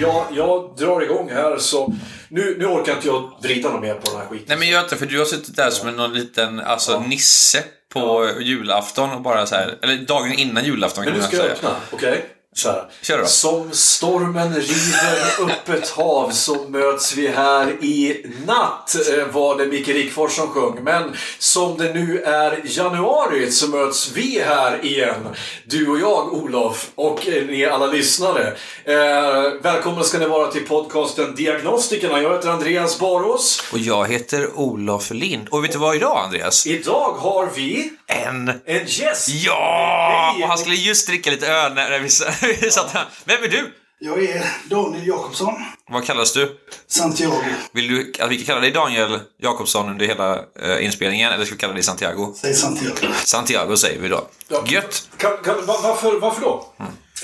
jag, jag drar igång här så... Nu, nu orkar inte jag vrida något mer på den här skiten. Nej men gör inte för du har suttit där som en någon liten alltså, nisse på julafton och bara så här, eller dagen innan julafton Men kan nu man ska jag säga. öppna, okej? Här. Kör då. Som stormen river upp ett hav så möts vi här i natt, eh, var det Micke Rickfors som sjöng. Men som det nu är januari så möts vi här igen. Du och jag, Olof, och eh, ni alla lyssnare. Eh, välkomna ska ni vara till podcasten Diagnostikerna. Jag heter Andreas Barås. Och jag heter Olof Lind. Och vet du vad idag Andreas? Idag har vi En... en gäst. Ja! Och han skulle just dricka lite öl när vi, satt här. Vem är du? Jag är Daniel Jakobsson, Vad kallas du? Santiago. Vill du att vi kan kalla dig Daniel Jakobsson under hela eh, inspelningen eller ska vi kalla dig Santiago? Säg Santiago. Santiago säger vi då. Ja. Gött! Kan, kan, va- varför, varför då?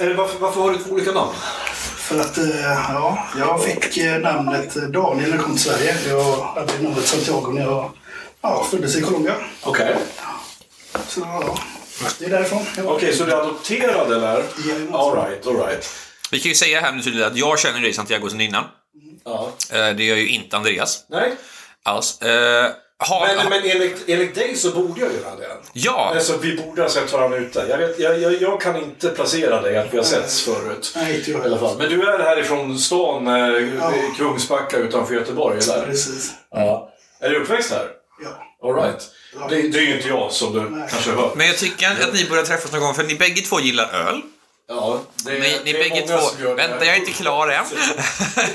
Eller varför, varför har du två olika namn? För att, eh, ja, jag fick eh, namnet Daniel när jag kom till Sverige. Jag hade namnet Santiago när jag ja, föddes i Colombia. Okej. Så ja, det är därifrån. Okej, så du är adopterad eller? Alright, alright. Vi kan ju säga här nu tydligt att jag känner dig Santiago sedan innan. Ja. Eh, det gör ju inte Andreas Nej, alls. Eh, har, men, men enligt, enligt dig så borde jag göra det. Ja! Alltså, vi borde ha sett varandra ute. Jag, vet, jag, jag, jag kan inte placera dig att vi har setts förut. Nej, inte jag I alla fall. Men du är härifrån stan, eh, Ja. Kungsbacka utanför Göteborg, eller? Precis. Ja. Är du uppväxt här? Ja. Alright. Det, det är ju inte jag som du Nej. kanske hör. Men jag tycker att ni börjar träffas någon gång, för ni bägge två gillar öl. Ja, det, Ni, ni det är bägge två... Vänta, jag är inte klar än.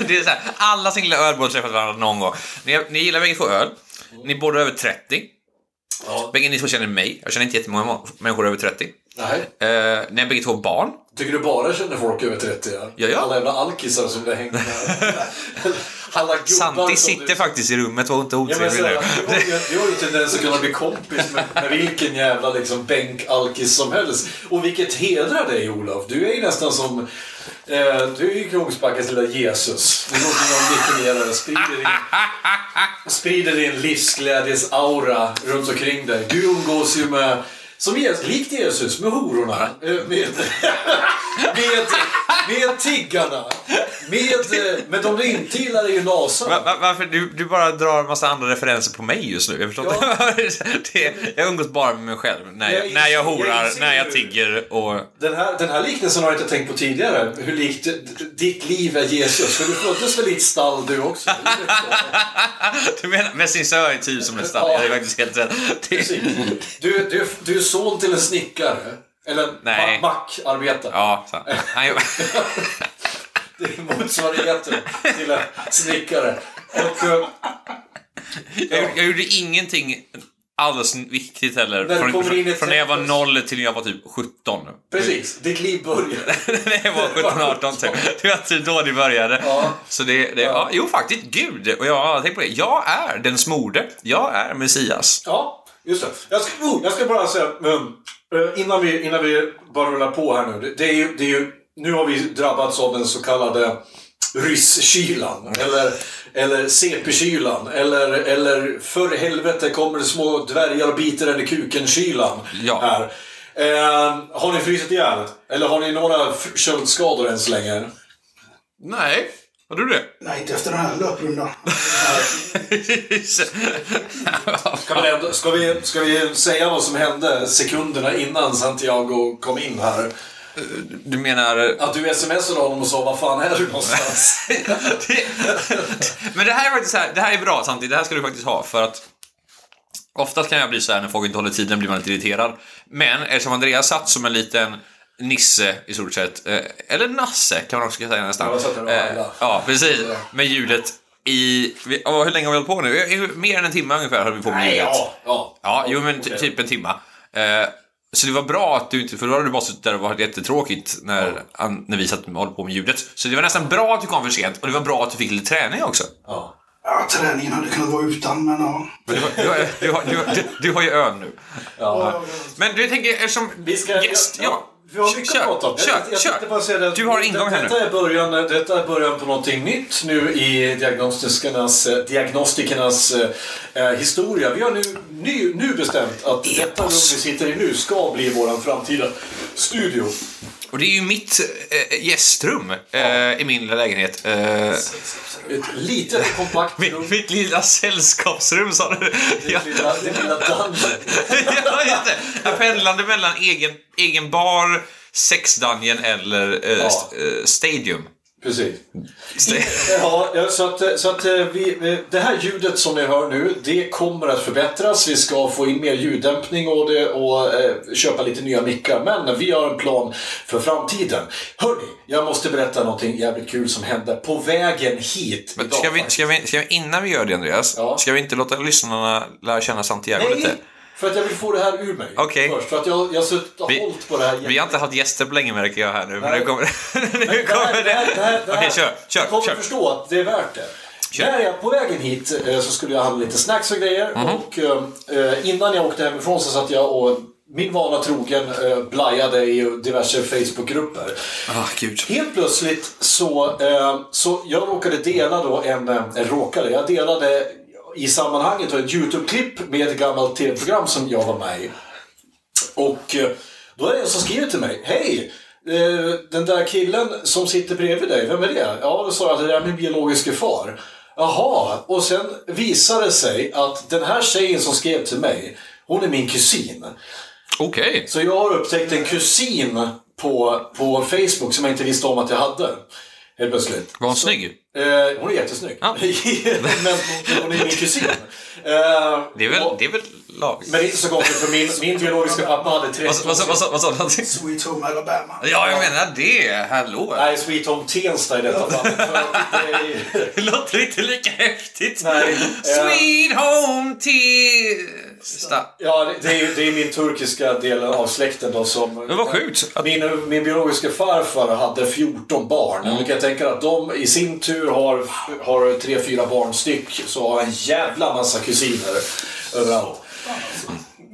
det är så här, alla som gillar öl borde träffat varandra någon gång. Ni, ni gillar bägge två öl. Ni är båda över 30. Ja. Bägge ni två känner mig. Jag känner inte jättemånga må- människor över 30. Nej. Eh, ni är bägge två barn. Tycker du bara känner folk över 30? Ja? Ja, ja. Alla jävla alkisar som det hänger med. Alla Santi sitter du... faktiskt i rummet, var inte otrevlig nu. du, har ju, har tendens att kunna bli kompis med, med vilken jävla liksom, bänkalkis som helst. Och vilket hedrar dig Olof. Du är ju nästan som... Eh, du är ju Kungsbackas lilla Jesus. Du låter som missionerare. sprider din, sprider din livsglädjes aura runt omkring dig. Du umgås ju med... Som Jesus, likt Jesus, med hororna. eh, Med, med, med tiggarna. Med, eh, men de du inte gillar är ju. Va- va- Varför? Du, du bara drar en massa andra referenser på mig just nu. Jag förstår Ja. inte. det, jag umgås bara med mig själv. När jag, Jag när jag jag horar, inser när jag tigger och... Den här, den här liknelsen har jag inte tänkt på tidigare. Hur likt ditt liv är Jesus. För du föddes väl i ett stall du också? Du menar, med sin sö är typ som nästan. Ja. Jag är faktiskt helt rätt. Det, Du, du, du son till en snickare. Eller ma- mackarbetare. ja, så. Han, Det är motsvarigheten till en snickare. Och, eh, jag, gjorde- jag gjorde ingenting alls viktigt heller. När Från, från, från när jag var noll till när jag var typ 17. precis, ditt liv börjar. när jag var 17, 18 typ. Det var typ då det började. Ja. Så det, det ja. jo faktiskt, gud. Och jag har tänkt på det. Jag är den smorde. Jag är Messias. Ja, just det. Jag ska, oh, jag ska bara säga, um, eh, innan, vi, innan vi bara rullar på här nu. Det, är ju, det är ju, nu har vi drabbats av den så kallade rysskylan. Eller, eller CP-kylan. Eller, eller för helvete kommer det små dvärgar och biter en i kuken-kylan. Ja. Här. Eh, har ni frysit ihjäl? Eller har ni några köldskador än så länge? Nej. Har du det? Nej, inte efter den här löprundan. Ska vi, ändå, ska, vi, ska vi säga vad som hände sekunderna innan Santiago kom in här? du menar... Att du smsade honom och sa vad fan är du någonstans? Det- Men det här är faktiskt så här, det här är bra samtidigt, det här ska du faktiskt ha för att Oftast kan jag bli så här när folk inte håller tiden blir man lite irriterad. Men eftersom Andreas satt som en liten Nisse i stort sett, eh, eller Nasse kan man också säga nästan. Ja, Eh. Ja, precis. Med ljudet i... vi- ja, hur länge har vi hållit på nu? Mer än en timme ungefär höll vi på med Nej, ljudet. ja, ja. Ja, jo men Okej. typ en timma. Eh, så det var bra att du inte, för då hade du bara suttit där och varit jättetråkigt när, an, när vi satt och höll på med ljudet. Så det var nästan bra att du kom för sent och det var bra att du fick lite träning också. ja. Ja, träningen hade kunnat vara utan, men ja. Men du, har- du, har- du, har- du, du, du har ju ön nu. ja. Men du tänker, eftersom Vi ska... gäst, ja. Vi har mycket att prata om. kör, jag, jag kör. bara säga det, Du har ingång här detta nu. Är början, detta är början på någonting nytt nu i diagnostikernas, eh, diagnostikernas eh, historia. Vi har nu, ny, nu bestämt att detta rum vi sitter i nu ska bli vår framtida studio. Och det är ju mitt eh, gästrum eh, i min lilla lägenhet. Eh, Ett litet kompakt rum. mitt, mitt lilla sällskapsrum sa du. Ja. Det lilla, dungeon. ja, just det. Jag pendlade mellan egen, egen bar, sexdungeon eller Ja. st- stadium. Precis. Ja, så att, så att eh, vi, det här ljudet som ni hör nu, det kommer att förbättras. Vi ska få in mer ljuddämpning och, det, och eh, köpa lite nya mickar. Men vi har en plan för framtiden. Hörni, jag måste berätta någonting jävligt kul som hände på vägen hit Men idag. ska vi, ska vi, ska vi, innan vi gör det Andreas, Ja. ska vi inte låta lyssnarna lära känna Santiago Nej, lite? För att jag vill få det här ur mig Okej. först. För att jag, jag har suttit och Vi- hållit på det här Vi har inte haft gäster på länge märker jag här nu, men nu kommer nu det kommer det Okej, kör, kör, Du kommer kör. förstå att det är värt det. Kör. När jag på vägen hit eh, så skulle jag handla lite snacks och grejer. Mhm. Och eh, innan jag åkte hemifrån så satt jag och min vana trogen eh, blajade i diverse Facebookgrupper. Ah, gud. Helt plötsligt så, eh, så jag råkade dela då en, eh, en råkade, jag delade i sammanhanget då ett YouTube-klipp med ett gammalt tv-program som jag var med i. Och eh, då är det en som skriver till mig. Hej! eh, Den där killen som sitter bredvid dig, vem är det? Ja, då sa jag att det är min biologiske far. Jaha, och sen visade det sig att den här tjejen som skrev till mig, hon är min kusin. Okej. Så jag har upptäckt en kusin på, på Facebook som jag inte visste om att jag hade. Helt plötsligt. Var hon snygg? Eh, hon är jättesnygg. Ja. Men hon är min kusin. Eh, Det är väl, och- det är väl lag. Men det är inte så konstigt för min, min biologiska pappa hade 30 Vad, sa du? Sweet Home Alabama. Ja, jag menar det. Hallå. Nej, Sweet Home Tensta i detta fallet. För det låter inte lika häftigt. Nej, eh. Sweet home Testa. Ja, det- det är, det är min turkiska del av släkten då som... Men vad sjukt. Att- Min, min biologiska farfar hade 14 barn. Mm. Du kan tänka att de i sin tur har, har tre, fyra barn styck. Så har en jävla massa kusiner överallt.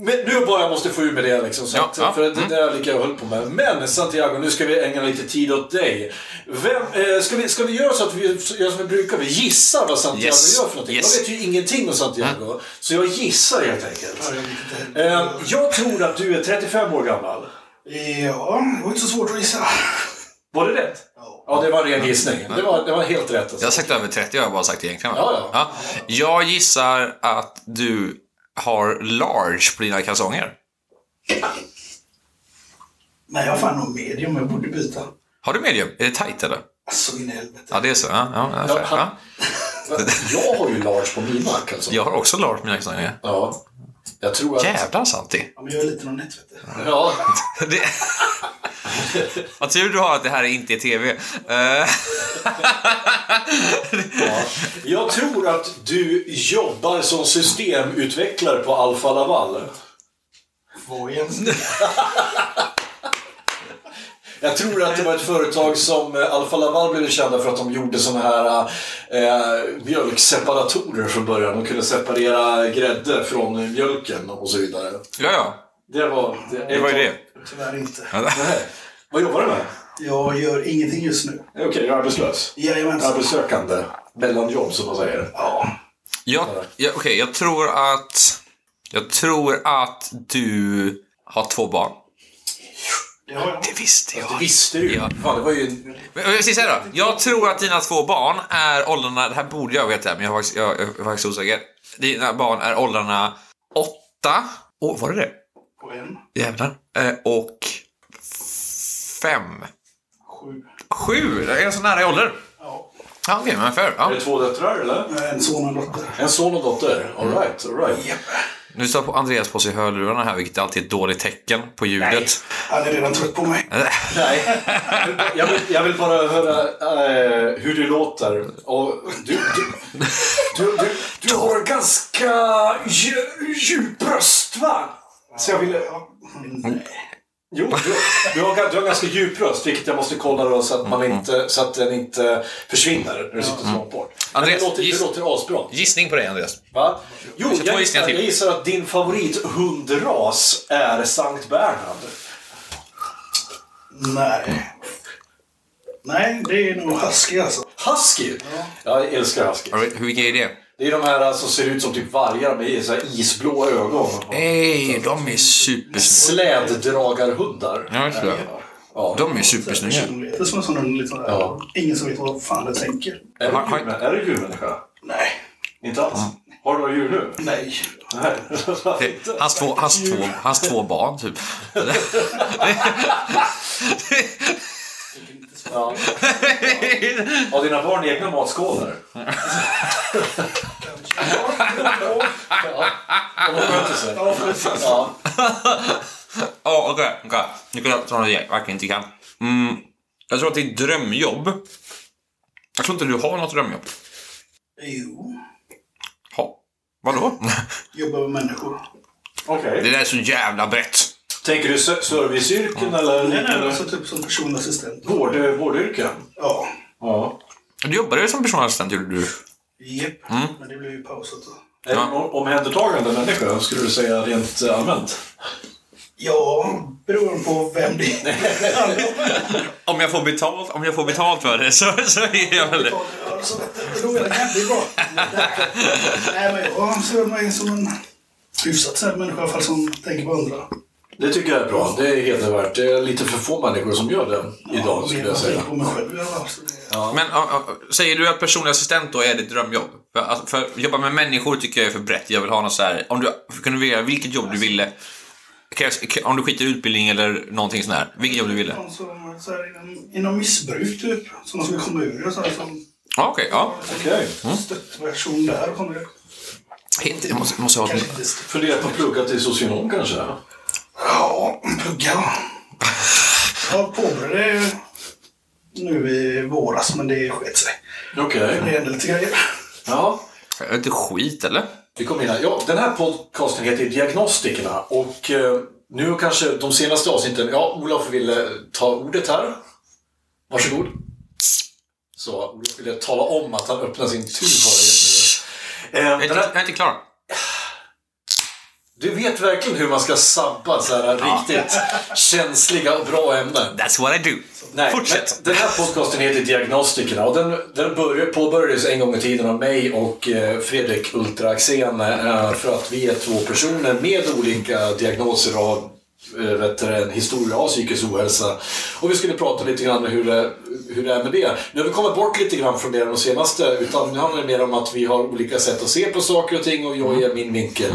Men nu bara jag måste få ur med det liksom. Så Ja, att, ja, Mm. För det där är lika jag höll på med. Men Santiago, nu ska vi ägna lite tid åt dig. Vem, eh, ska, vi, ska vi göra så att vi gör som vi brukar? Vi gissar vad Santiago Yes, gör för någonting. yes. Jag vet ju ingenting om Santiago. Så jag gissar helt enkelt. Ja, jag. Eh, jag tror att du är 35 år gammal. Ja, det var inte så svårt att gissa. Var det rätt? Ja. Ja, det var en ren gissning. Det var, det var helt rätt. Alltså. Jag har sagt över 30, jag har bara sagt egentligen. va? Ja, ja. Jag gissar att du har large på dina kalsonger. Nej, jag har fan nog medium. Jag borde byta. Har du medium? Är det tight eller? Alltså in i helvete. Ja, det är så. Ja, ja, ja, Ja, fair. han- ja. Jag har ju large på mina alltså. Jag har också large på mina kalsonger. Ja. Jag tror att... Jävlar Santi. Ja, men jag är lite någon nätt, vet du. Ja. Det... Vad tur du har att det här inte är TV. Eh, Jag tror att du jobbar som systemutvecklare på Alfa Laval. Vad? Jag tror att det var ett företag som eh, Alfa Laval blev kända för att de gjorde såna här eh, mjölkseparatorer från början. De kunde separera grädde från mjölken och så vidare. ja, ja. Det var det, Det var ju det. Tyvärr inte. Nej. Vad jobbar du med? Jag gör ingenting just nu. Okej, jag är arbetslös. Jajamensan. Arbetssökande. Mellanjobb som man säger. Ja. Jag, ja, Okej, jag tror att... Jag tror att du har två barn. Det jag. Visste jag. Det visste du ju. Ja. Fan, det var ju... Men Jag säga då. Jag tror att dina två barn är åldrarna... Det här borde jag veta, men jag är faktiskt, jag, jag är faktiskt osäker. Dina barn är åldrarna åtta... Åh, var det det? På en. Jävlar. Eh, och... Fem. Sju. Sju! Det är så nära i ålder. Ja. Ja, okej, men fair. Ja. Är det två döttrar eller? En son och en dotter. En son och dotter? All right, all right. Japp. Nu står på Andreas på sig hörlurarna här, vilket alltid är ett dåligt tecken på Nej, ljudet. han är redan trött på mig. Nej, jag vill, jag vill bara höra eh, hur det låter. Och du, du, du, du, du har ganska dju- djup röst, va? Så jag ville... Jo, du, du, har, du har ganska djup röst, vilket jag måste kolla då så att, man inte, så att den inte försvinner när du sitter så långt bort. Andreas, det låter, det giss- låter asbra. Gissning på dig, Andreas. Va? Jo, jag gissningar gissar, jag gissar att din favorithundras är Sankt Bernhard. Nej. Nej, det är nog husky alltså. Husky? Jag älskar husky. Right, hur- vilka är det? Det är de här som ser ut som typ vargar med så här isblå ögon. Nej, de är supersnygga. Släddragarhundar. Ja, jag tror det. Ja. De är supersnygga. Som är sån en liten... Ja. Ingen som vet vad fan det tänker. Är du djurmän- är du djurmänniska? Nej. Inte alls? Har du några djur nu? Nej. Nej. Det- Hans två, hans, två, hans två barn, typ. Ja. Har dina barn egna matskålar? ja. De sköter sig. Ja. Ja, okej. okej. Nu kan jag ta något jag verkligen inte kan. Mm, jag tror att ditt drömjobb... Jag tror inte du har något drömjobb. Jo. Ha. Vadå? Jobba med människor. Okej. Det där är så jävla brett. Tänker du se- serviceyrken eller Nej, nej, alltså typ som personlig assistent. Vård, vårdyrken? Ja. Ja. Du jobbade ju som personlig assistent, gjorde du. Japp. Men det blev ju pausat då. En omhändertagande människa, skulle du säga rent eh, allmänt? Ja, beroende på vem det är. Om jag får betalt, om jag får betalt för det så, så är jag väl det. Ja, det är nog jävligt bra. Nej, men jag ser mig som en hyfsat snäll människa i alla fall som tänker på andra. Det tycker jag är bra. Det är hedervärt. Det är lite för få människor som gör det idag, skulle jag säga. Men ja, ja, säger du att personlig assistent då är ditt drömjobb? För, alltså, för jobba med människor tycker jag är för brett. Jag vill ha något så här. Om du kunde välja vilket jobb du ville. Krävs- k- Om du skiter i utbildning eller någonting sånt här. Vilket jobb du ville? Någon som, så här, inom, inom missbruk typ. Som är kommuner och sådär som Ja, okej. ja. Okej. stöttversion där. där. Inte- Jag måste, måste ha. Funderar på att plugga till socionom kanske? Ja, plugga. Jag påbörjade nu i våras, men det sket sig. Okej. Det hände lite grejer. Ja. Är det inte skit, eller? Vi kommer in här. Ja, den här podcasten heter Diagnostikerna och eh, nu kanske de senaste avsnitten... Ja, Olof ville ta ordet här. Varsågod. Så Olof ville tala om att han öppnar sin tub bara just nu. Eh, Jag är den inte, här, jag är inte klar. Du vet verkligen hur man ska sabba så här riktigt känsliga och bra ämnen. That's what I do. Nej, Fortsätt. den här podcasten heter Diagnostikerna och den, den började, påbörjades en gång i tiden av mig och eh, Fredrik Ultra Axén eh, för att vi är två personer med olika diagnoser av eh, vet du, en historia av psykisk ohälsa. Och vi skulle prata lite grann om hur det, hur det är med det. Nu har vi kommit bort lite grann från det de senaste, utan nu handlar det mer om att vi har olika sätt att se på saker och ting och jag ger min vinkel.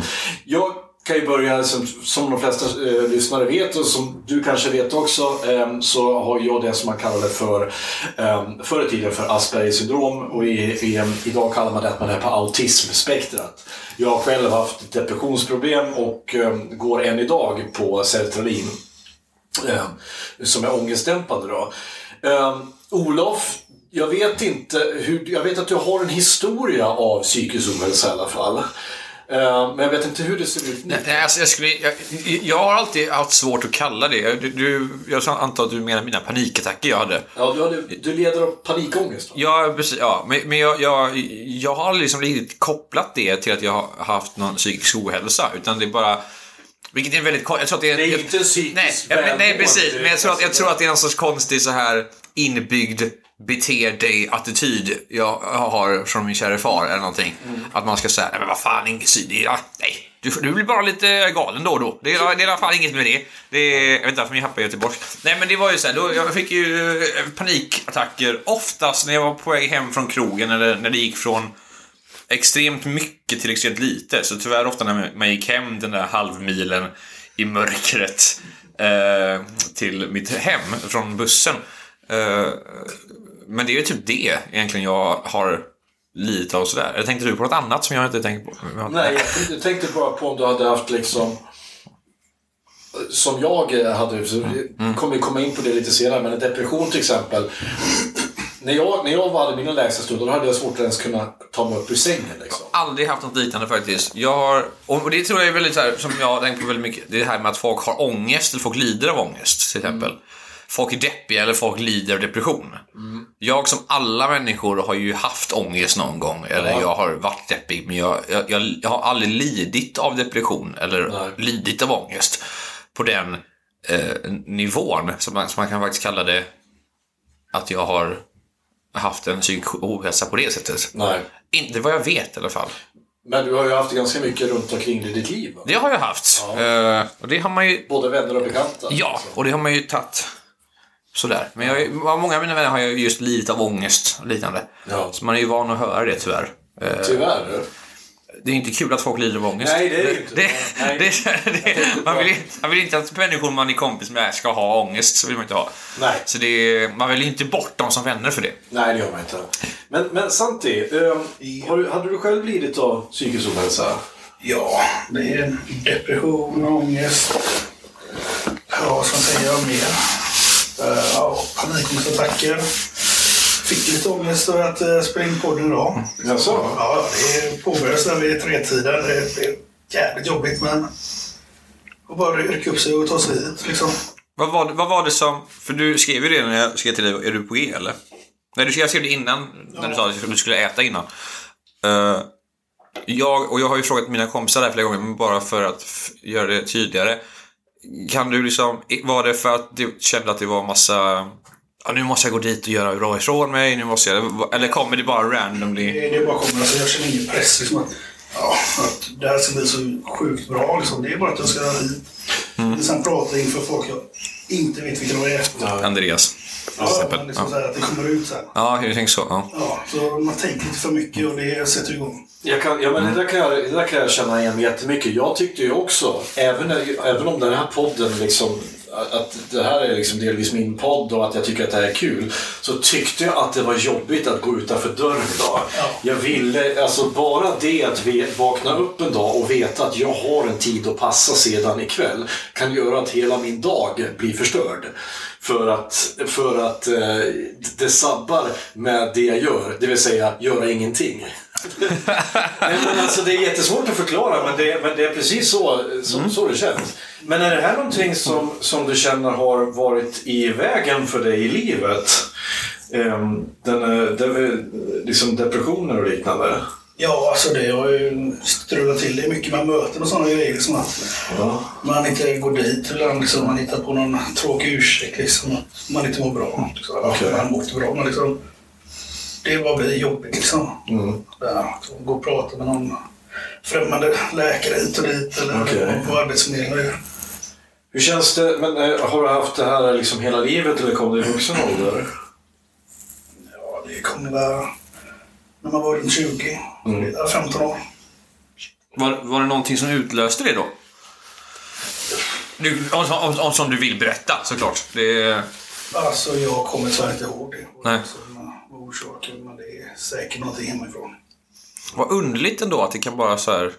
Jag kan ju börja, som, som de flesta eh, lyssnare vet och som du kanske vet också, eh, så har jag det som man kallade för, eh, förr i tiden för Aspergers syndrom och i, i, idag kallar man det att man är på autismspektrat. Jag har själv haft depressionsproblem och eh, går än idag på sertralin eh, som är ångestdämpande. Då. Eh, Olof, jag vet inte hur, jag vet att du har en historia av psykisk ohälsa i alla fall. Eh, men jag vet inte hur det ser ut nu. Nej, alltså jag, skulle, jag, jag har alltid haft svårt att kalla det. Du, jag antar att du menar mina panikattacker jag hade. Ja, du, hade, du leder av panikångest. Va? Ja, precis. Ja, men men jag, jag, jag har liksom riktigt kopplat det till att jag har haft någon psykisk ohälsa. Utan det är bara... Vilket är väldigt Jag tror att det är... Är jag- inte psykiskt nej, nej, precis. Men jag tror, att, jag tror att det är någon sorts konstig så här inbyggd bete dig-attityd jag har från min kära far eller någonting. Att man ska säga, nej men vad fan, är- ja, nej. Du, du blir bara lite galen då och då. Det är, det är i alla fall inget med det. det är, jag vet inte varför min pappa är göteborgsk. Nej men det var ju så här, då, jag fick ju eh, panikattacker oftast när jag var på väg hem från krogen eller när det gick från extremt mycket till extremt lite. Så tyvärr ofta när man gick hem den där halvmilen i mörkret eh, till mitt hem från bussen. Eh, men det är typ det egentligen jag har lidit av sådär. Eller tänkte du på något annat som jag inte tänkt på? Nej, jag- jag tänkte bara på om du hade haft liksom som jag eh, hade, så vi kommer komma in på det lite senare, men en depression till exempel. När jag, när jag hade mina lägsta stunder, då hade jag svårt att ens kunna ta mig upp ur sängen. Liksom. aldrig haft något liknande faktiskt. Jag har, och det tror jag är väldigt så här, som jag har tänkt på väldigt mycket, det här med att folk har ångest, eller folk lider av ångest till exempel. Folk är deppiga eller folk lider av depression. Jag som alla människor har ju haft ångest någon gång, eller jag har varit deppig, men jag, jag, jag, jag har aldrig lidit av depression eller Nej. lidit av ångest på den eh, nivån, som man, som man kan faktiskt kalla det, att jag har haft en psykisk ohälsa på det sättet. Nej. Inte vad jag vet i alla fall. Men du har ju haft ganska mycket runt omkring dig i ditt liv. Va? Det har jag haft. Eh, och det har man ju... Både vänner och bekanta. Ja, och det har man ju tagit sådär. Men jag, är- många av mina vänner har ju just lidit av ångest och liknande. Ja. Så man är ju van att höra det tyvärr. Eh, Tyvärr. det är inte kul att folk lider av ångest. Nej, det är det inte. Det, Nej. det, det, man, vill, inte- man vill inte att människor man är kompis med ska ha ångest. Så vill man inte ha. Nej. Så man väljer inte bort dem som vänner för det. Nej, det gör man inte. Men, men Santi, har du, hade du själv lidit av psykisk ohälsa? Ja, det är depression, ångest. Ja, vad ska man säga mer? Eh, Ja, panikångestattacker. Fick lite ångest över att uh, spela in podden idag. Jaså? Ja, det påbörjades där vid tretiden. Det blev jävligt jobbigt, men... Och bara rycka upp sig och ta sig hit, liksom. Vad var, det- vad var det som... För du skrev ju det när jag skrev till dig. Är du på G eller? Nej, du, jag skrev det innan. När du sa att du skulle äta innan. Eh, jag, och jag har ju frågat mina kompisar där flera gånger, men bara för att göra det tydligare. Kan du liksom... Var det för att du kände att det var massa... Ja, nu måste jag gå dit och göra bra ifrån mig. Nu måste jag... Eller kommer det bara randomly? Det, det bara kommer. Alltså, jag känner ingen press. Liksom, att, ja, att det här ska bli så sjukt bra. Liksom. Det är bara att jag ska hit. Mm. Sen prata inför folk jag inte vet vilka de är. Andreas. Ja, men liksom så här, att det kommer ut sen. Ja, jag tänker så. Ja. Ja, så man tänker lite för mycket och det sätter igång. Jag kan, ja, men det, där kan jag, det där kan jag känna igen mig jättemycket. Jag tyckte ju också, även, även om den här podden liksom att det här är liksom delvis min podd och att jag tycker att det här är kul. Så tyckte jag att det var jobbigt att gå utanför dörren idag. Jag ville, alltså bara det att vi vakna upp en dag och veta att jag har en tid att passa sedan ikväll kan göra att hela min dag blir förstörd. För att, för att eh, det sabbar med det jag gör, det vill säga göra ingenting. Nej, men alltså, det är jättesvårt att förklara, men det, men det är precis så, så, så det känns. Men är det här någonting som, som du känner har varit i vägen för dig i livet? Ehm, den, eh, den, liksom depressioner och liknande? Ja, alltså det har ju strulat till det mycket med möten och sådana grejer. Liksom att man inte går dit eller liksom, man hittar på någon tråkig ursäkt. Liksom, att man inte mår bra. Liksom. Ja, Okej. Man mår inte bra, men liksom, det bara blir jobbigt. Liksom. Mm. Gå och prata med någon främmande läkare hit och dit eller Okej. på Arbetsförmedlingen. Hur känns det? Men, eh, har du haft det här liksom hela livet eller kom det i vuxen ålder? Ja, det kommer väl när man var runt 20, Mm. ja, 15 år. Var, var det någonting som utlöste det då? Du, om, om, om, som du vill berätta såklart. Det är... Alltså jag kommer tyvärr inte ihåg det. Nej. Var orsaken, men det är säkert någonting hemifrån. Vad underligt ändå att det kan bara så här...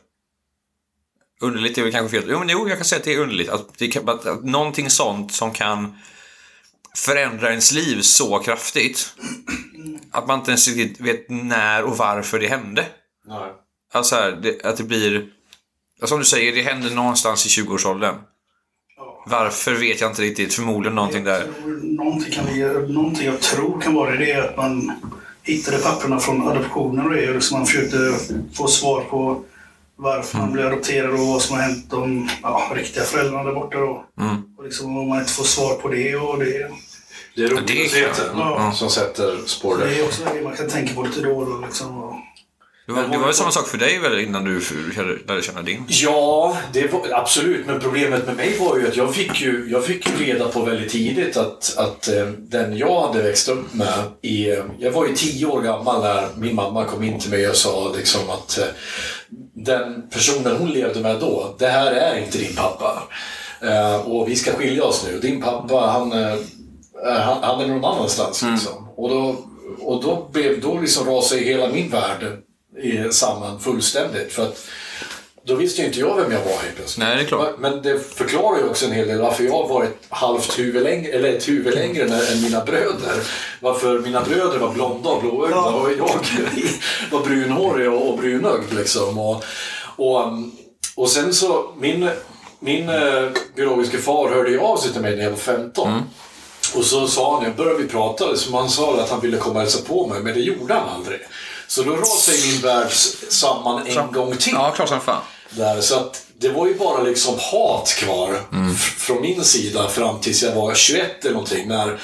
Underligt är väl kanske fel. Jo, men jo, jag kan säga att det är underligt. Att, det kan, att, att någonting sånt som kan förändra ens liv så kraftigt. Att man inte ens riktigt vet när och varför det hände. Nej. Alltså här, det, att det blir... ja, Som du säger, det hände någonstans i 20-årsåldern. Varför vet jag inte riktigt. Förmodligen någonting där. Jag tror Någonting, kan vi, någonting jag tror kan vara det är att man hittade papperna från adoptionen och det. och Liksom man försökte få svar på varför man blev adopterad och vad som har hänt de ja, riktiga föräldrarna där borta. Då. Och liksom, om man inte får svar på det och det, Det är det är rotlösheten klart. som sätter spår det där. är också det man kan tänka på lite då. och Liksom, och, Det var, det var väl samma sak för dig väl innan du lärde- känna din? Ja, det var, absolut. Men problemet med mig var ju att jag fick ju, jag fick ju reda på väldigt tidigt att, att eh, den jag hade växt upp med i... eh, Jag var ju tio år gammal när min mamma kom in till mig och sa liksom att eh, den personen hon levde med då, det här är inte din pappa. Och vi ska skilja oss nu. Din pappa, han, han, han är någon annanstans liksom. Och då och då, blev, då liksom rasade hela min värld i- samman fullständigt. För att då visste ju inte jag vem jag var helt plötsligt. Nej, det är klart. Men det förklarar ju också en hel del varför jag har varit halvt huvud längre, eller ett huvud längre än, än mina bröder. Varför mina bröder var blonda och blåögda och jag var brunhårig och, och brunögd liksom. Och, och, och sen så, min, min eh, biologiska far hörde ju av sig till mig när jag var 15. Och så sa han, jag började vi prata, så han sa att han ville komma och hälsa på mig, men det gjorde han aldrig. Så då rasade min värld samman en gång till. Ja, klart som fan. Där, så att det var ju bara liksom hat kvar f- från min sida fram tills jag var 21 eller någonting. När,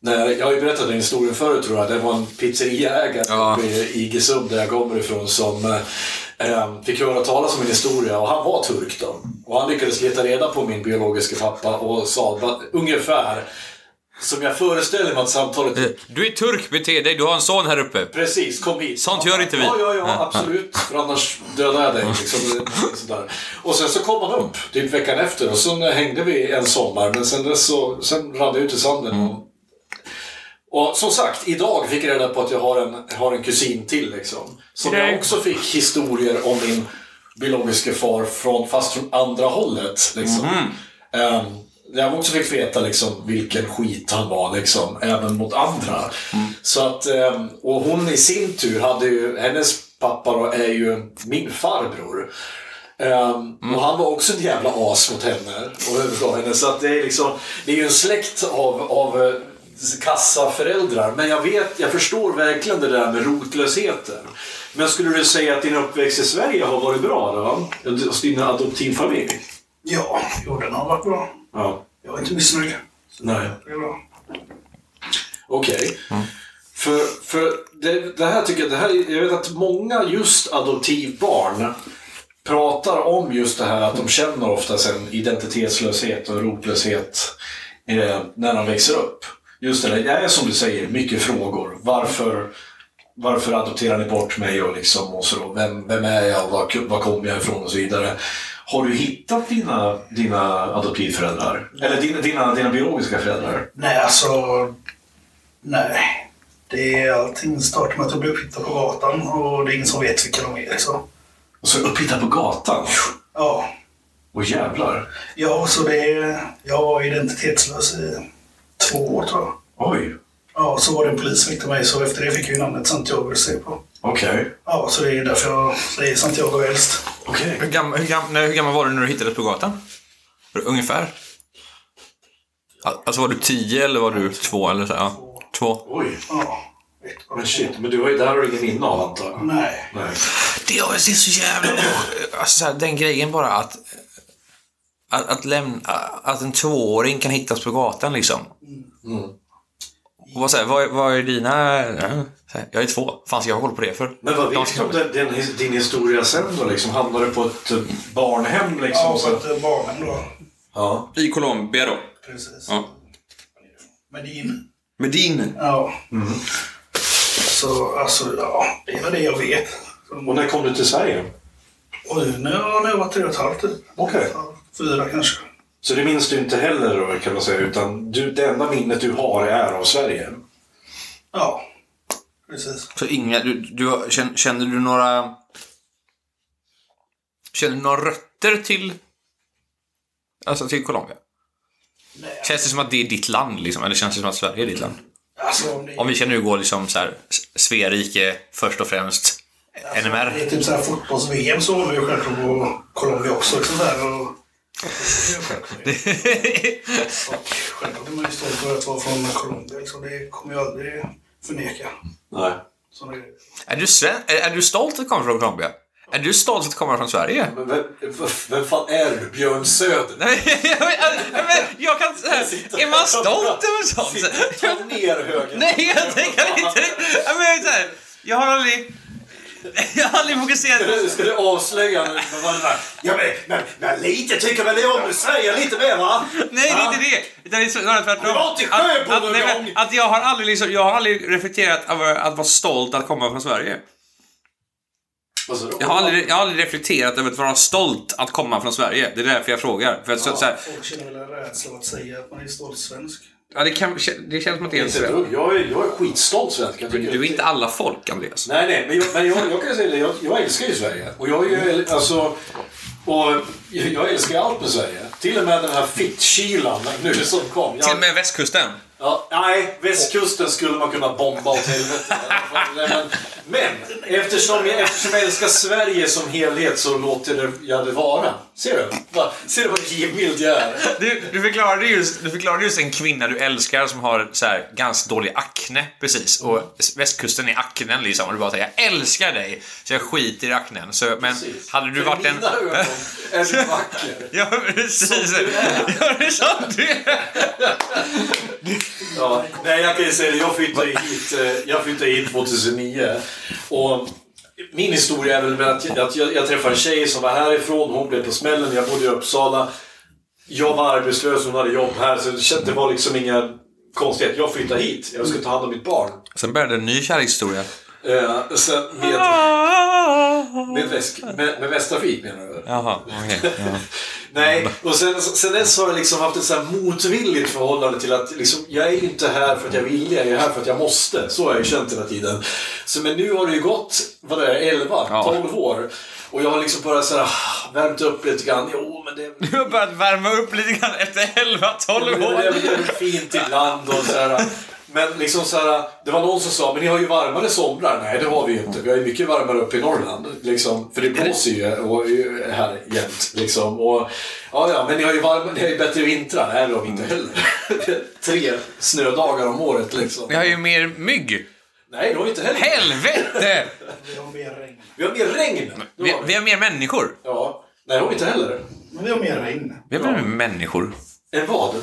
när, jag har ju berättat den historien förut tror jag. Det var en pizzeriaägare Ja. uppe i Iggesund där jag kommer ifrån som eh, eh, fick höra talas om min historia och han var turk då. Och han lyckades leta reda på min biologiska pappa och sa ungefär som jag föreställer mig att samtalet Du är turk, bete dig. Du har en son här uppe. Precis, kom hit. Sånt gör inte vi. Ja, ja, ja, absolut. För annars dödar jag dig. Liksom, sådär. Och sen så kom han upp, typ veckan efter, och så hängde vi en sommar, men sen dess så sen rann det ut i sanden. Mm. Och, som sagt, idag fick jag reda på att jag har en, har en kusin till, liksom. Som jag också fick historier om min biologiska far, från, fast från andra hållet. Liksom. Mhm. Ehm, jag också fick veta liksom, vilken skit han var, liksom, även mot andra. Mm. Så att, ehm, och hon i sin tur hade ju, hennes pappa då, är ju min farbror. Ehm, Mm. Och han var också en jävla as mot henne. Och övergav henne. Så att det är liksom, det är ju en släkt av, av eh, kassaföräldrar. Men jag vet, jag förstår verkligen det där med rotlösheten. Men skulle du säga att din uppväxt i Sverige har varit bra då? Hos din adoptivfamilj? Ja, jo, den har varit bra. Ja. Jag är inte missnöjd. Nej. Det är bra. Okej. För, för det, det här tycker jag, det här, jag vet att många just adoptivbarn pratar om just det här att de känner oftast en identitetslöshet och rotlöshet eh, när de växer upp. Just det där, det är som du säger, mycket frågor. Varför, varför adopterar ni bort mig och, liksom, och så, vem, vem är jag och var, var kommer jag ifrån och så vidare. Har du hittat dina, dina adoptivföräldrar? Eller dina, dina, dina biologiska föräldrar? Nej, alltså... Nej. Det är allting startar med att jag blir upphittad på gatan och det är ingen som vet vilka de är. Liksom. Och så upphittad på gatan? Ja. Och jävlar. ja, så det är... Jag var identitetslös i två år tror jag. Oj. Ja, så var det en polis som hittade mig så efter det fick jag ju namnet Santiago Sepo. Okej. Ja, så det är därför jag säger Santiago äldst. Okej. Hur, gam, hur, gam, nej, hur gammal var du när du hittades på gatan? Ungefär? Al- Alltså var du tio eller var du två? Eller så? Ja, två. Oj. Ja. Men shit, men du har ju, har du ingen minne av antar jag? Nej. Nej. Det är så jävla... Alltså, så här, den grejen bara att... Att, att, lämna, att en tvååring kan hittas på gatan liksom. Och vad, så här, vad, är- vad är dina... här, Jag är två. fan ska jag koll på det för? Men vad vet du om den, den, din historia sen då? Liksom, hamnade du på ett eh, barnhem liksom? Ja, så, så att barnen då. ja. I Colombia då? Precis. Ja. Medin. Medin? Ja. Så alltså, ja, det är väl det jag vet. Och när kom du till Sverige? Och nu har jag varit tre och ett halvt typ. Okej. Ja, Fyra kanske. Så det minns du inte heller då, kan man säga, utan du, det enda minnet du har är av Sverige? Ja, precis. Så inga... Du, du, har- känner, känner du några... Känner du några rötter till... Alltså till Colombia? Nej, Känns det som att det är ditt land liksom? Eller känns det som att Sverige är ditt land? alltså om det Om vi ska nu gå liksom så här, Sverige först och främst. Det NMR. är typ såhär fotbolls-VM så håller vi självklart på Colombia också. Liksom där, och... Det är självklart. Och Självklart är man ju stolt över att vara från Colombia. Liksom. Det kommer jag aldrig förneka. Nej. Såna grejer. Är du, sven- är, är du stolt att komma från Colombia? Är du stolt att komma från Sverige? Men vem, vem, fan är du? Björn Söder? Nej, men, men jag kan säga, är man stolt över sånt? Ta ner höger. Nej, jag tänker inte Ja, men jag, här, jag har aldrig... Jag har aldrig fokuserat på... ska du avslöja nu? vad var det? Ja, men, men, men lite tycker väl jag om du säger lite mer va? Nej, det är inte det. Utan det är snarare tvärtom. Du var till Att, Sjöbo att, någon nej, men att jag har aldrig liksom, jag har aldrig reflekterat över att vara stolt att komma från Sverige. Du? Jag har, aldrig, jag har aldrig reflekterat över att vara stolt att komma från Sverige. Det är därför jag frågar. För att, så, så här, Folk känner väl en rädsla att säga att man är stolt svensk. Ja, det, kan, det känns som att det är en svensk. Jag är, jag är skitstolt svensk. Jag du är inte alla folk, Andreas. Nej, nej, men jag, men jag, jag kan säga det. Jag, jag älskar ju Sverige. Och jag är alltså... Och jag, älskar allt med Sverige. Till och med den här fittkylan nu som kom. Till och med västkusten. Ja, nej, västkusten skulle man kunna bomba åt helvete. Men, men eftersom, jag, eftersom jag älskar Sverige som helhet så låter det, jag det vara. Ser du? Va? Ser du vad givmild jag är? Du, du, förklarade just, du förklarade just en kvinna du älskar som har så här, ganska dålig akne precis. Och västkusten är aknen liksom. Och du bara säger jag älskar dig, så jag skiter i aknen. Så, men Precis. hade du För varit en... mina ögon är du vacker. Ja, precis. Som du är. Ja, det är sant. Du är. Ja, nej, jag kan ju säga det. Jag flyttade hit, eh, jag flyttade hit 2009. Och min historia är väl med att, att jag, jag träffade en tjej som var härifrån. Hon blev på smällen. Jag bodde i Uppsala. Jag var arbetslös, hon hade jobb här. Så det var liksom inga konstigheter. Jag flyttade hit. Jag skulle ta hand om mitt barn. Sen började en ny kärlekshistoria. Eh, sen med, med, väsk, med, med Västtrafik menar du? Jaha, okej. Ja. Nej, och sen, sen dess har jag liksom haft ett så motvilligt förhållande till att liksom, jag är ju inte här för att jag vill, jag är här för att jag måste. Så har jag ju känt hela tiden. Så, men nu har det ju gått, vad är, 11, Ja. 12 år. Och jag har liksom bara så här, ah, värmt upp lite grann. Jo, men det, Du har börjat värma upp lite grann efter 11-12 det, år. det, är väl fint ibland och så här. Men liksom så här, det var någon som sa, men ni har ju varmare somrar. Nej, det har vi ju inte. Vi har ju mycket varmare uppe i Norrland. Liksom, för det blåser ju och, här jämt. Liksom. Och, ja, ja, men ni har ju, varm, ni har ju bättre vintrar. Nej, det har vi inte heller. Tre snödagar om året liksom. Vi har ju mer mygg. Nej, det har vi inte heller. Helvete! Vi har mer regn. Vi har mer regn. Vi, har vi vi. har mer människor. Ja. Nej, det har vi inte heller. Men vi har mer regn. Vi har mer människor. En vad?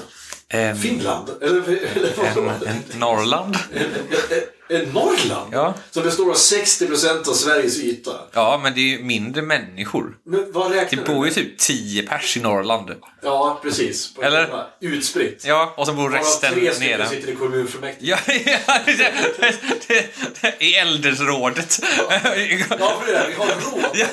En, Finland? Eller, eller en, en Norrland. En Norrland? Ja. Som består av 60% av Sveriges yta. Ja, men det är ju mindre människor. Men vad Det räknar bor ju typ 10 pers i Norrland. Ja, precis. På Eller? Utspritt. Ja, och så bor resten tre stycken nere. sitter i kommunfullmäktige. Ja, ja det, det, det, det, i äldresrådet. Ja, för det är, vi har råd. Ja,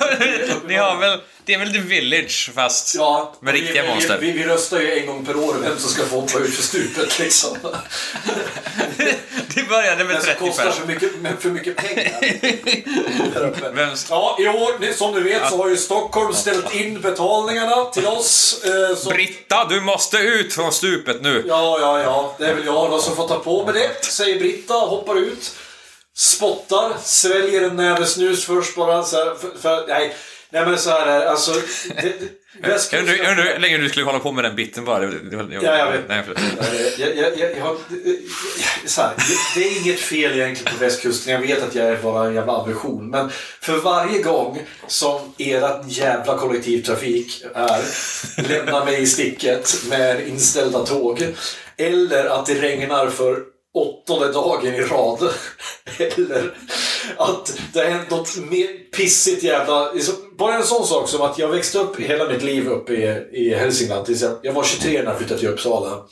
ni har väl, det är väl The Village fast Ja, med vi- riktiga vi, monster. Vi, vi röstar ju en gång per år vem som ska få hoppa ut för stupet liksom. Det började med Den som 30 kostar för mycket, men för mycket pengar. Där uppe. Vem- Ja, i år, som du vet, så har ju Stockholm ställt in betalningarna till oss. Eh, så Britta, du måste ut från stupet nu. Ja, ja, ja. Det är väl jag då som får ta på mig det, säger Britta, hoppar ut. Spottar, sväljer en näve snus först bara. Så här, för, för, nej, nej, men så här alltså... Det, Jag undrar, hur länge du skulle hålla på med den biten bara. Ja, jag vet. Nej, Jag, jag, jag, jag, så här, det, det är inget fel egentligen på västkusten. Jag vet att jag är bara en jävla aversion. Men för varje gång som ert jävla kollektivtrafik är lämnar mig i sticket med inställda tåg. Eller att det regnar för åttonde dagen i rad. Eller att det har hänt något mer pissigt jävla... Liksom, bara en sån sak som att jag växte upp hela mitt liv uppe i, i Hälsingland. tills jag- Jag var 23 när jag flyttade till Uppsala.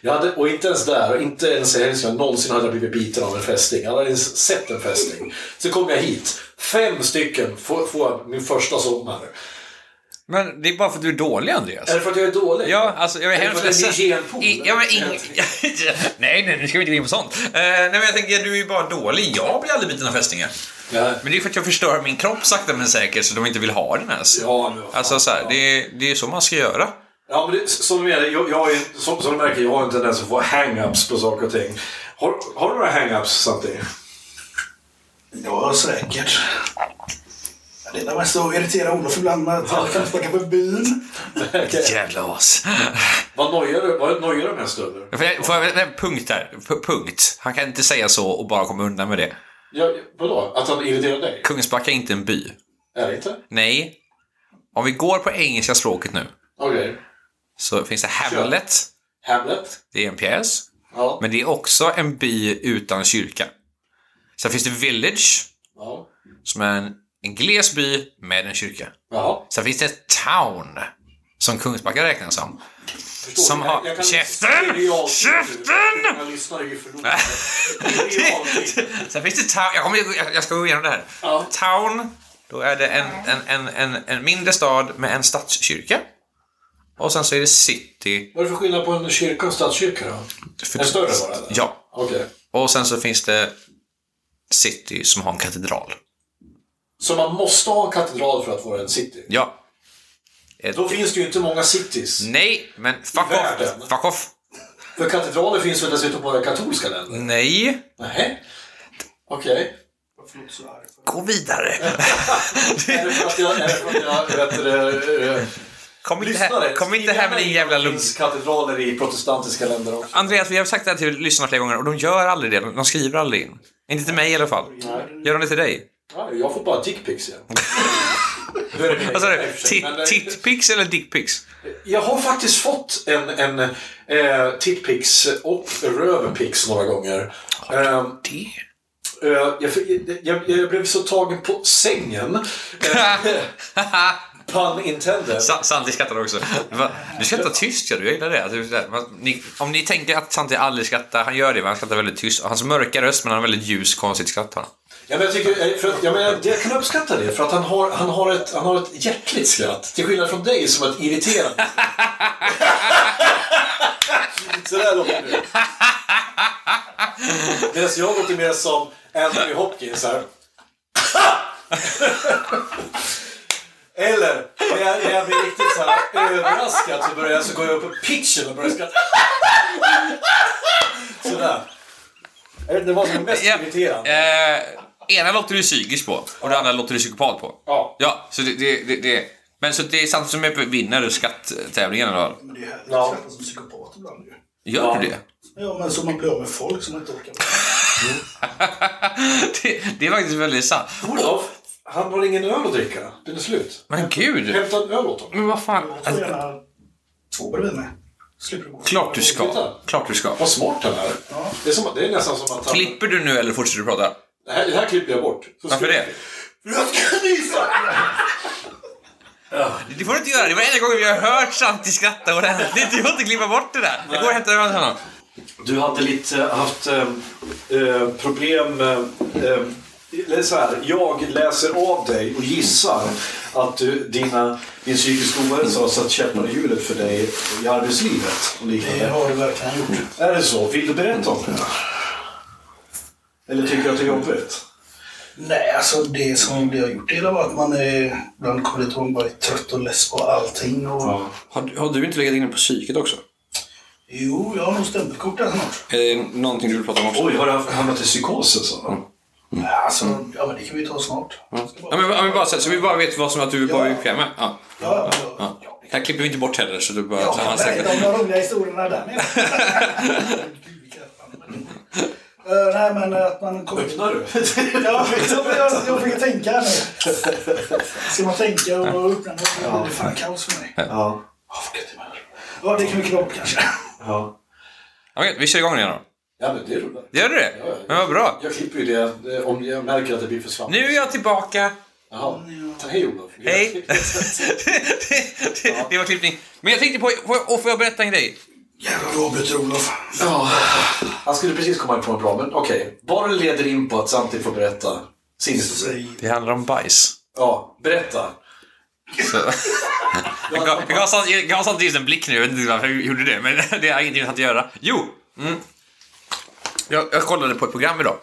Jag hade, och inte ens där, inte ens i Hälsingland, någonsin hade jag blivit biten av en fästing. Jag hade ens sett en fästing. Så kom jag hit. Fem stycken får får jag min första sommar. Men det är bara för att du är dålig, Andreas. Är det för att jag är dålig? Ja, alltså jag är Är det hemskt för att det är ledsen. hygienpool, I- Ja, men ing... nej, nej, nu ska vi inte gå in på sånt. Eh, nej, men jag tänker, du är ju bara dålig. Jag blir aldrig biten av fästingar. Ja. Men det är för att jag förstör min kropp sakta men säkert så de inte vill ha den ens. Ja, fan. Alltså så här, det, är, det är så man ska göra. Ja, men det, som, du menar, jag, jag har ju, som, som du märker, jag har en tendens att få hang-ups på saker och ting. Har, har du några hang-ups samtidigt? Ja, säkert. Det är det mest att irritera Olof ibland med att jag kan inte snacka för byn. Jävla as. Vad nojar du, vad nojar du mest över? Får jag, får jag, nej, punkt här. P- punkt. Han kan inte säga så och bara komma undan med det. Ja, vadå? Att han irriterar dig? Kungsbacka är inte en by. Är det inte? Nej. Om vi går på engelska språket nu Okej. så finns det Hamlet. Hamlet? Det är en pjäs. Ja. Men det är också en by utan kyrka. Sen finns det Village, ja. som är en, en gles by med en kyrka. Jaha. Sen finns det Town, som Kungsbacka räknas som. Förstår Som har- Jag- jag kan- Käften! Käften! Sen finns det Town, jag, kommer, jag, jag ska gå igenom det här. Ja. Town, då är det en, en, en, en, en mindre stad med en stadskyrka. Och sen så är det city. Vad är det för skillnad på en kyrka och stadskyrka då? För- En större det? eller? Ja. Okej. Och sen så finns det city som har en katedral. Så man måste ha en katedral för att vara en city? Ja. Ett- Då finns det ju inte många cities. Nej, men fuck off. Fuck off. För katedraler finns väl dessutom bara i katolska länder? Nej. Nej. Okej. Gå vidare. Är det för att jag... Är det för att jag vet, du, eh, Kom inte här, kom inte här med din jävla Det lugn. finns katedraler i protestantiska länder också. Andreas, vi har sagt det här till lyssnarna flera gånger och de gör aldrig det. De skriver aldrig in. Inte till mig i alla fall. Gör de det till dig? Ja, jag får bara dickpics igen. Vad sa du? men, eh, eller dickpics? Jag har faktiskt fått en, en eh, titpics och röverpics några gånger. Eh, Det? eh, jag, jag, jag blev så tagen på sängen. Pun intended. Sa- Santi skrattar också. Du skrattar tyst, ja. Du jag gillar det. Om ni tänker att Santi aldrig skrattar, han gör det, men han skrattar väldigt tyst. Hans mörka röst, men han har väldigt ljus, konstigt skratt. Ja, men jag, tycker, eh, för att, jag, menar, jag kan uppskatta det, för att han har, han, har ett, han har ett hjärtligt skratt. Till skillnad från dig som har ett irriterande Så där låter du. Medan jag låter mer som Anthony Hopkins här. Eller när jag, när jag blir riktigt så här överraskad så, börjar jag, så går jag upp på pitchen och börjar skratta. Sådär. Vet inte vad som är mest irriterande. Ena låter du psykisk på och det andra låter du psykopat på. Ja. Ja, så det... det, det, det men så det är Santi som är vinner skatttävlingen eller? Men det är härligt Ja. att skratta som psykopat ibland ju. Gör Ja. du det? Ja, men så man blir av med folk som man inte orkar med. det? Det är faktiskt väldigt sant. Olof, han har ingen öl att dricka. Den är slut. Men gud! Hämta en öl åt honom. Men vad fan? Jag tar gärna två bredvid mig. Klart du ska. Klart du ska. Vad smart han är. Det är, som, det är nästan som att han... Klipper du nu eller fortsätter du prata? Det här, det här klipper jag bort. Så Varför det? För jag ska nysa! Det får du inte göra. Det var enda gången vi har hört Santi skratta ordentligt. Du får inte klippa bort det där. Jag går och hämtar till honom. Du hade lite haft eh, problem... Eller så här, jag läser av dig och gissar att du, dina, din psykiska ohälsa har satt käppar i hjulet för dig i arbetslivet och Det har du verkligen gjort. Är det så? Vill du berätta om det? Eller tycker du att det är jobbigt? Nej, alltså det som det har gjort det var att man är, och man bara är trött och less på allting. Och, Har, du- har du inte legat inne på psyket också? Jo, jag har nog stämpelkort där snart. Är det någonting du vill prata om också? Oj, har du hamnat i psykos alltså? Ja, alltså, ja, men det kan vi ta snart. Ska bara- Ja, men, ja, men bara, så, så vi bara vet vad som att du är bara Ja. bekväm med? Ja. Ja, ja, Ja. ja. Här klipper vi inte bort heller så du bara... Jag så om de roliga historierna där nere. Eh, Nej, men att man kommer... Öppnar du? Ja, jag, jag, jag fick tänka här nu. Ska man tänka och öppna något så blir det fan kaos för mig. Ja. Ja. Ja, det kan vi bort kanske. ja. Okej, vi kör igång igen då. Ja, men det är roligt. Gör du det? Ja, ja. Men vad bra. Jag klipper ju det om jag märker att det blir för svamp. Nu är jag tillbaka. Jaha. Hej Olof. Hej. det, det, det var klippning. Men jag tänkte på, och får jag berätta en grej? Jävlar, du avbryter Olof. Ja. Han skulle precis komma på en bra, men okej. Bara det leder in på att Santi får berätta sin historia. Säg. Det handlar om bajs. Ja, berätta. Så. Jag gav- jag gav samtidigt en blick nu, jag vet inte varför jag gjorde det, men det har ingenting att göra. Jo! Mm. Jag, jag kollade på ett program idag.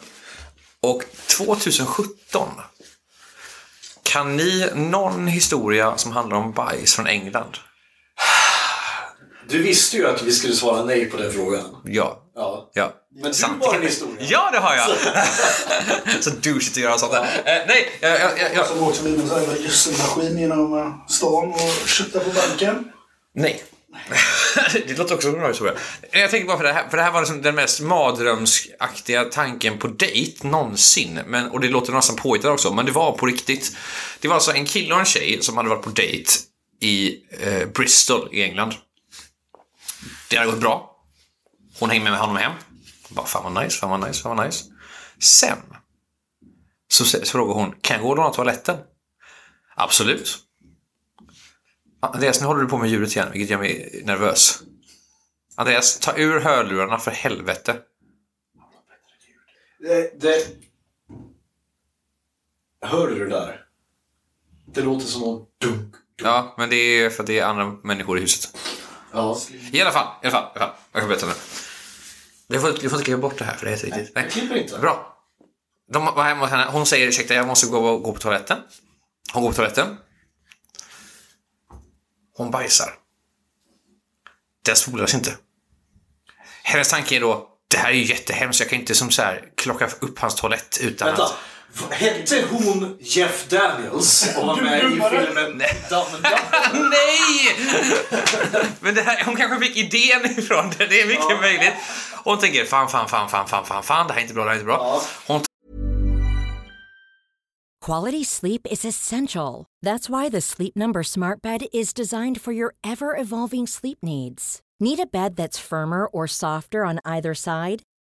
Och 2017 kan ni någon historia som handlar om bajs från England? Du visste ju att vi skulle svara nej på den frågan. Ja. Ja. Ja. Men du Sant. har en historia. Ja, det har jag! så douchigt att göra sånt där. Eh, nej, jag, jag, jag, jag, Som åkte med en sån här jävla gödselmaskin genom eh, stan och köttade på banken. Nej. det låter också som en bra historia. Jag tänker bara för det här, för det här var liksom den mest mardrömsaktiga tanken på dejt någonsin. Men, och det låter nästan påhittat också, men det var på riktigt. Det var alltså en kille och en tjej som hade varit på dejt i eh, Bristol i England. Det hade gått bra. Hon hängde med honom hem. Bara, fan vad nice, fan vad nice, fan vad nice. Sen så, så frågar hon, kan jag gå och låna toaletten? Absolut. Andreas, nu håller du på med ljudet igen, vilket gör mig nervös. Andreas, ta ur hörlurarna för helvete. Det, det... Hör du det där? Det låter som någon dunk. Ja, men det är för att det är andra människor i huset. Ja. I alla fall, i alla fall. I alla fall. Jag kan berätta nu. Du får, du får inte klippa bort det här för det är helt riktigt. Jag klipper inte. Bra. De var hemma hos henne. Hon säger ursäkta, jag måste gå, gå på toaletten. Hon går på toaletten. Hon bajsar. Den spolas inte. Hennes tanke är då, det här är ju jättehemskt, jag kan inte som så här klocka upp hans toalett utan Vänta. att... Hette hon Jeff Daniels och var med i Dummare. filmen Dumb and Dumber? Nej! Men det här, hon kanske fick idén ifrån det, det är mycket möjligt. Hon tänker, fan, fan, fan, fan, fan, fan, fan, det här är inte bra, det här är inte bra. Hon Quality sleep is essential. That's why the Sleep Number Smart Bed is designed for your ever evolving sleep needs. Need a bed that's firmer or softer on either side?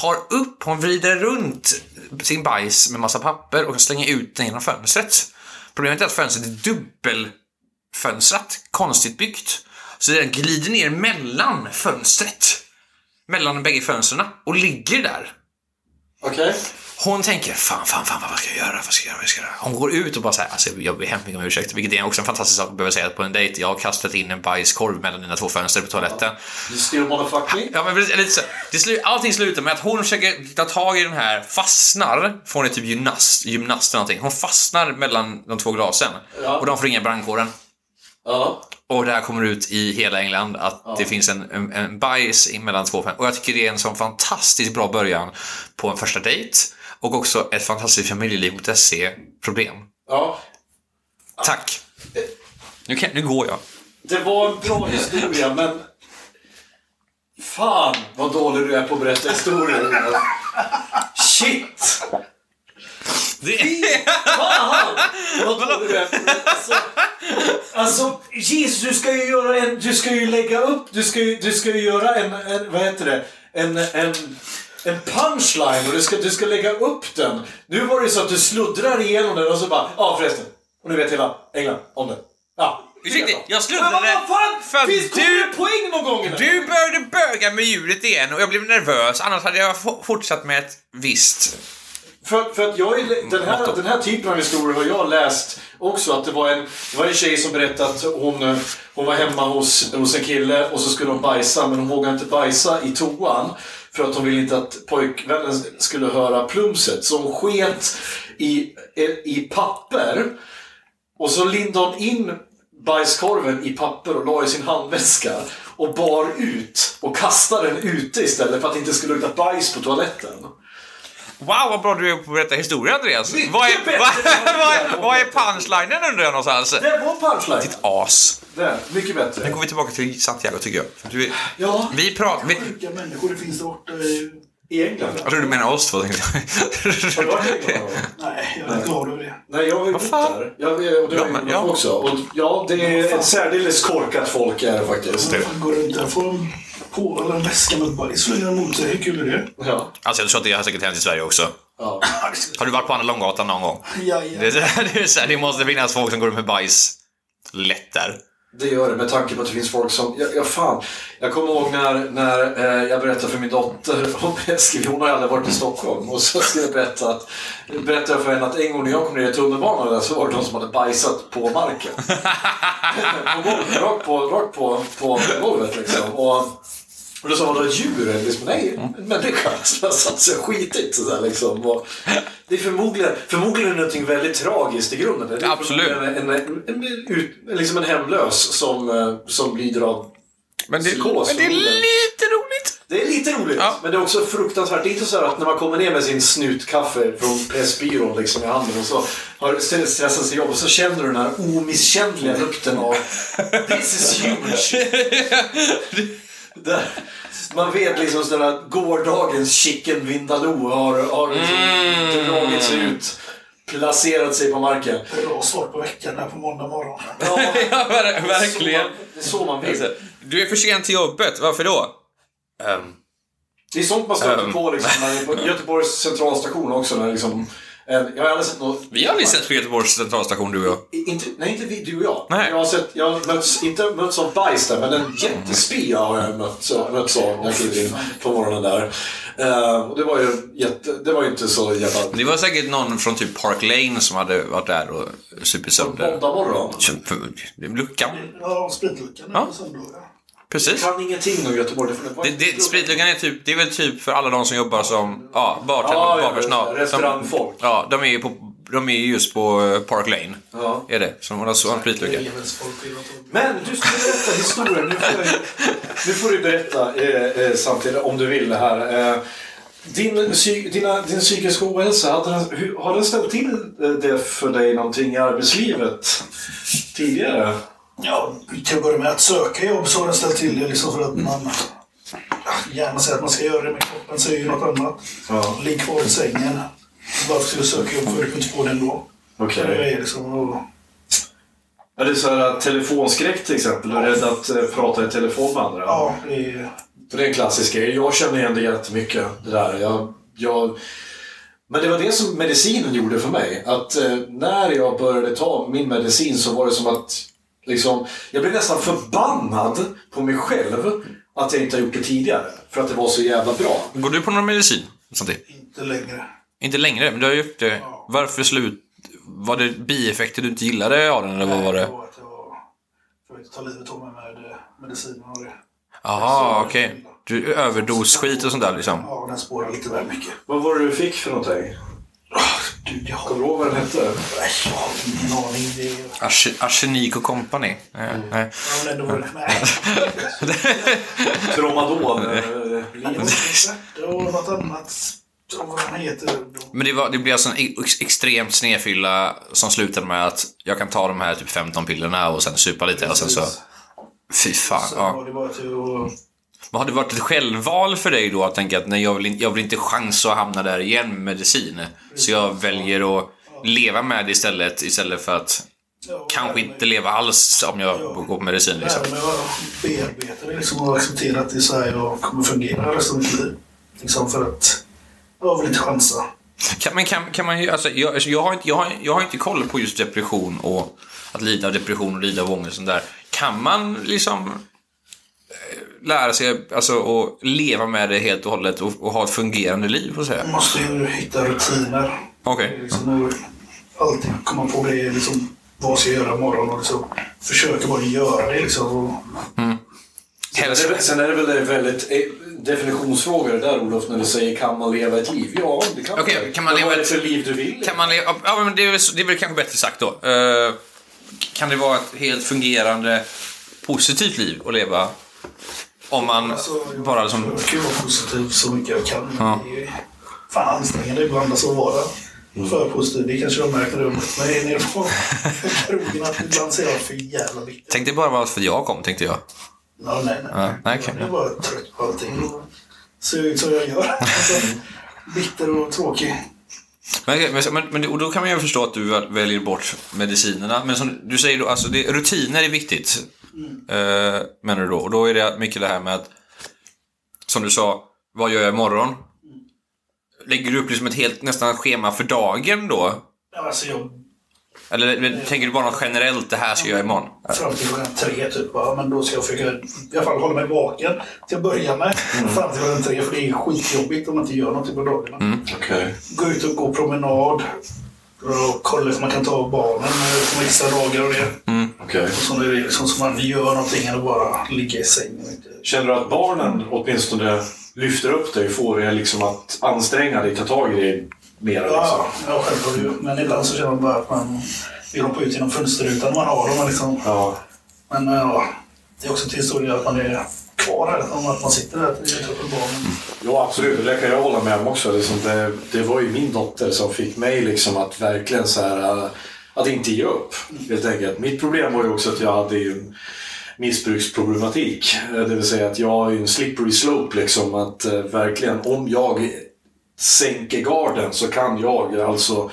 tar upp, hon vrider runt sin bajs med massa papper och slänger ut den genom fönstret. Problemet är att fönstret är dubbelfönstrat, konstigt byggt. Så den glider ner mellan fönstret. Mellan de bägge fönstren och ligger där. Okej. Hon tänker, fan, fan, fan, vad ska jag göra? Vad ska jag göra? Vad ska jag göra? Hon går ut och bara säger, alltså jag ber hemskt mycket om ursäkt, vilket är också en fantastisk sak att behöva säga på en dejt. Jag har kastat in en bajskorv mellan dina två fönster på toaletten. You still me? Ja, men lite så. Det slu, allting slutar med att hon försöker ta tag i den här, fastnar, för hon är typ gymnast, gymnast eller någonting. Hon fastnar mellan de två glasen. Ja. Och de får ringa brandkåren. Ja. Och det här kommer ut i hela England att det finns en, en, en bajs mellan två fönster. Och jag tycker det är en sån fantastiskt bra början på en första dejt. Och också ett fantastiskt familjeliv.se-problem. Ja. Tack. Nu, kan, nu går jag. Det var en bra historia, men... Fan vad dålig du är på att berätta historier. Shit! Det är... Fan vad dålig du är på att berätta. Alltså, alltså Jesus, du ska ju göra en... Du ska ju lägga upp... Du ska ju, du ska ju göra en, en... Vad heter det? En... en en punchline och du ska, du ska lägga upp den. Nu var det så att du sluddrar igenom den och så bara, ja förresten. Och nu vet hela England om det. Ja. Ursäkta, jag Men vad fan! för att Finns kommer du, poäng någon gång? eller? du började böga med djuret igen och jag blev nervös. Annars hade jag fortsatt med ett visst... För, för att jag är, den, här, den här typen av historier har jag läst också. Att det var en, det var en tjej som berättade att hon, hon var hemma hos, hos en kille och så skulle hon bajsa men hon vågade inte bajsa i toan. För att hon ville inte att pojkvännen skulle höra plumset. Så hon sket i, i papper. Och så lindade hon in bajskorven i papper och la i sin handväska. Och bar ut och kastade den ute istället för att det inte skulle lukta bajs på toaletten. Wow, vad bra du är på att berätta historia, Andreas. Mycket Vad är, vad, vad vad, är, vad är punchlinen undrar jag någonstans? Det var punchline. As. Där, mycket bättre. Nu går vi tillbaka till Santiago tycker jag. Du, är- Ja. Vi pratar... Vi, Sjuka människor det finns där borta i... England? jag tror du menar oss två, tänkte Har du varit i England? Nej, jag är glad över det. Nej, jag har ju Vad bott fan? där. Jag, och det har Ja, ju ja. också. Och, ja, det är ett särdeles korkat folk är det faktiskt. Man går runt där får en på eller en väska med bajs flygande mot sig. Hur kul är det? Ja. Alltså jag tror att det har säkert hänt i Sverige också. ja. Har du varit på Anna Långgatan någon gång? Ja, Det, ja. är, det, är så här, det måste finnas folk som går runt med bajs lätt där. Det gör det med tanke på att det finns folk som... Ja, ja fan. Jag kommer ihåg när, när eh, jag berättade för min dotter om Eskil. Hon har aldrig varit i Stockholm. Och så skulle jag berätta, att, berätta för henne att en gång när jag kom ner i tunnelbanan där så var det någon som hade bajsat på marken. på golvet, rakt på, rakt på, på golvet liksom. Och Och då sa man då djur? Liksom, nej, en människa som har satt sig och skitit. Sådär, liksom. och det är förmodligen, förmodligen någonting väldigt tragiskt i grunden. Det är Absolut. En, en, en, ut, liksom en hemlös som, eh, som lider av Men det, Psykos, men det är lite roligt. Det är lite roligt, Ja. men det är också fruktansvärt. Det är inte så att när man kommer ner med sin snutkaffe från Pressbyrån liksom i handen och så har stressat sig jobb och så känner du den här omisskännliga lukten av This is huge. Där, man vet liksom sådär att gårdagens chicken vindaloo har, har liksom dragit sig ut, placerat sig på marken. Bra start på veckan här på måndag morgon. Ja, Ja, ver- verkligen. det är så man vill. Du är för sent till jobbet, varför då? Ehm, Det är sånt man stöter Um. på liksom, när på Göteborgs centralstation också. När liksom, jag har aldrig sett något... vi har aldrig sett på Göteborgs centralstation, du och jag. Inte, nej, inte vi, du och jag. Nej. Jag har, sett, jag har mötts, inte mötts av bajs där, men en jättespya har jag mötts, mötts av när jag klev in på morgonen där. Eh, och det var ju jätte, det var ju inte så jävla... Det var säkert någon från typ Park Lane som hade varit där och supit sönder. Måndag morgon. Luckan. Ja, spritluckan Ja. Precis. Kan ingenting om Göteborg. Det, Det, spritluckan är typ, det är väl typ för alla de som jobbar som ja, bartender, Ja. Restaurangfolk. De, ja, de är ju på, de är ju just på eh, Park Lane. Ja. Är det. Som har en spritlucka. Men du skulle berätta historien. Nu får, jag, nu får du berätta eh, eh, samtidigt om du vill här. Eh, din, dina, din psykiska ohälsa, hade den, hur, har den ställt till eh, det för dig någonting i arbetslivet tidigare? Ja, till att börja med att söka jobb så har den ställt till det liksom för att man ja, gärna säger att man ska göra det men kroppen säger ju något annat. Ja. Ligg kvar i sängen. Varför ska du söka jobb för du inte får det ändå? Okej. Det är liksom, och, Är det så här telefonskräck till exempel? Du är rädd att eh, prata i telefon med andra? ja, det är, För det är en klassisk grej. Jag känner igen det jättemycket. Det där. Jag, jag... Men det var det som medicinen gjorde för mig. Att eh, när jag började ta min medicin så var det som att liksom, jag blev nästan förbannad på mig själv att jag inte har gjort det tidigare. För att det var så jävla bra. Går du på någon medicin? Samtidigt? inte längre. Inte längre, men du har gjort det. Varför slut? Var det bieffekter du inte gillade av den eller vad var det? Det var att jag försökte ta livet av mig med eh, medicinen och det. Jaha, okej. Du Överdos-skit och sånt där liksom. Ja, den spårar lite väl mycket. Vad var det du fick för någonting? Du, jag Kommer du ihåg vad den hette? jag har ingen aning. Det är, Arse- Arsenik och nej. ja, men ändå var det, nej. Tramadol? eh, Det var något annat. Men det, var, det blev alltså en ex- extremt snedfylla som slutade med att jag kan ta de här typ 15 pillerna och sen supa lite och sen så... Fy fan. Så Ja. det var. Men har det varit ett självval för dig då att tänka att nej, jag, vill jag vill inte chansa att hamna där igen med medicin. Så jag väljer att leva med det istället, istället för att Ja, kanske inte leva alls om jag går på medicin. Liksom. Lära mig att bearbeta det liksom och acceptera att det är så här jag kommer fungera resten av mitt liv. Liksom för att jag vill inte chansa. Kan, men kan, kan man ju, alltså, jag, jag, har inte, jag, har, jag har inte koll på just depression och att lida av depression och lida av ångest och sånt där. Kan man liksom eh, lära sig alltså, att leva med det helt och hållet och, och ha ett fungerande liv? Så att säga? Man måste ju hitta rutiner. Okej. Liksom, och alltid komma på grejer. Liksom, vad ska jag göra imorgon? Och liksom, försöka bara göra det. Liksom, och, Sen är, det, sen är det väl en väldigt eh, definitionsfråga det där Olof, när du säger kan man leva ett liv? Ja, det kan Okej, man. kan man leva vad är det ett- för liv du vill? Kan man leva, ja, men det, är väl, det är väl kanske bättre sagt då. Eh, kan det vara ett helt fungerande positivt liv att leva om man alltså, jag bara liksom... försöker vara positiv så mycket jag kan. Ja. det är fan ansträngande ibland alltså, att vara för positiv. Det kanske jag märker jag mött mig nere på krogen. Att ibland ser jag för jävla bitter. Tänk det bara var för jag kom, tänkte jag. Ja, nej, nej. Ja, nej, okej. Jag är bara trött på allting. Ser ut som jag gör. Alltså, bitter och tråkig. Men, men, men, och då kan man ju förstå att du väl- väljer bort medicinerna. Men som du säger då, alltså det, rutiner är viktigt. Eh, menar du då? Och då är det mycket det här med att, som du sa, vad gör jag imorgon? Lägger du upp liksom ett helt nästan schema för dagen då? Ja, Alltså, jag Eller, eller tänker du bara något generellt, det här ska jag göra imorgon? fram till klockan tre typ. Ja, men då ska jag försöka i alla fall hålla mig vaken till att börja med. Fram till klockan tre. För det är skitjobbigt om man inte gör någonting på dagarna. Okej. Gå ut och gå promenad. Och kolla om man kan ta barnen eh, på extra dagar och det. Okej. Och så är det liksom så man gör någonting att bara ligga i sängen och inte Känner du att barnen åtminstone lyfter upp dig och får dig liksom att anstränga dig, ta tag i dig mer? Liksom? Ja, ja självklart ju. Men ibland så känner man bara att man vill hoppa ut genom fönsterrutan man har. Man liksom, Ja. Men eh, ja, det är också till stor del att man är kvar här. Om att man sitter där till barnen. Ja, absolut. Det kan jag hålla med om också. Liksom det, det var ju min dotter som fick mig liksom att verkligen så här, äh, att inte ge upp. Helt enkelt. Mitt problem var ju också att jag hade en missbruksproblematik. Det vill säga att jag är en slippery slope. Liksom, att äh, verkligen, om jag sänker garden så kan jag alltså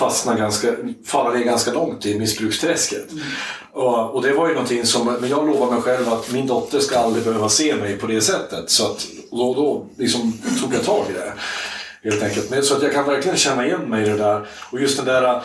fastna ganska, falla ner ganska långt i missbruksträsket. Mm. Och, och det var ju någonting som, men jag lovade mig själv att min dotter ska aldrig behöva se mig på det sättet. Så att, och då, då liksom tog jag tag i det. Helt enkelt. Men, så att jag kan verkligen känna igen mig i det där. Och just den där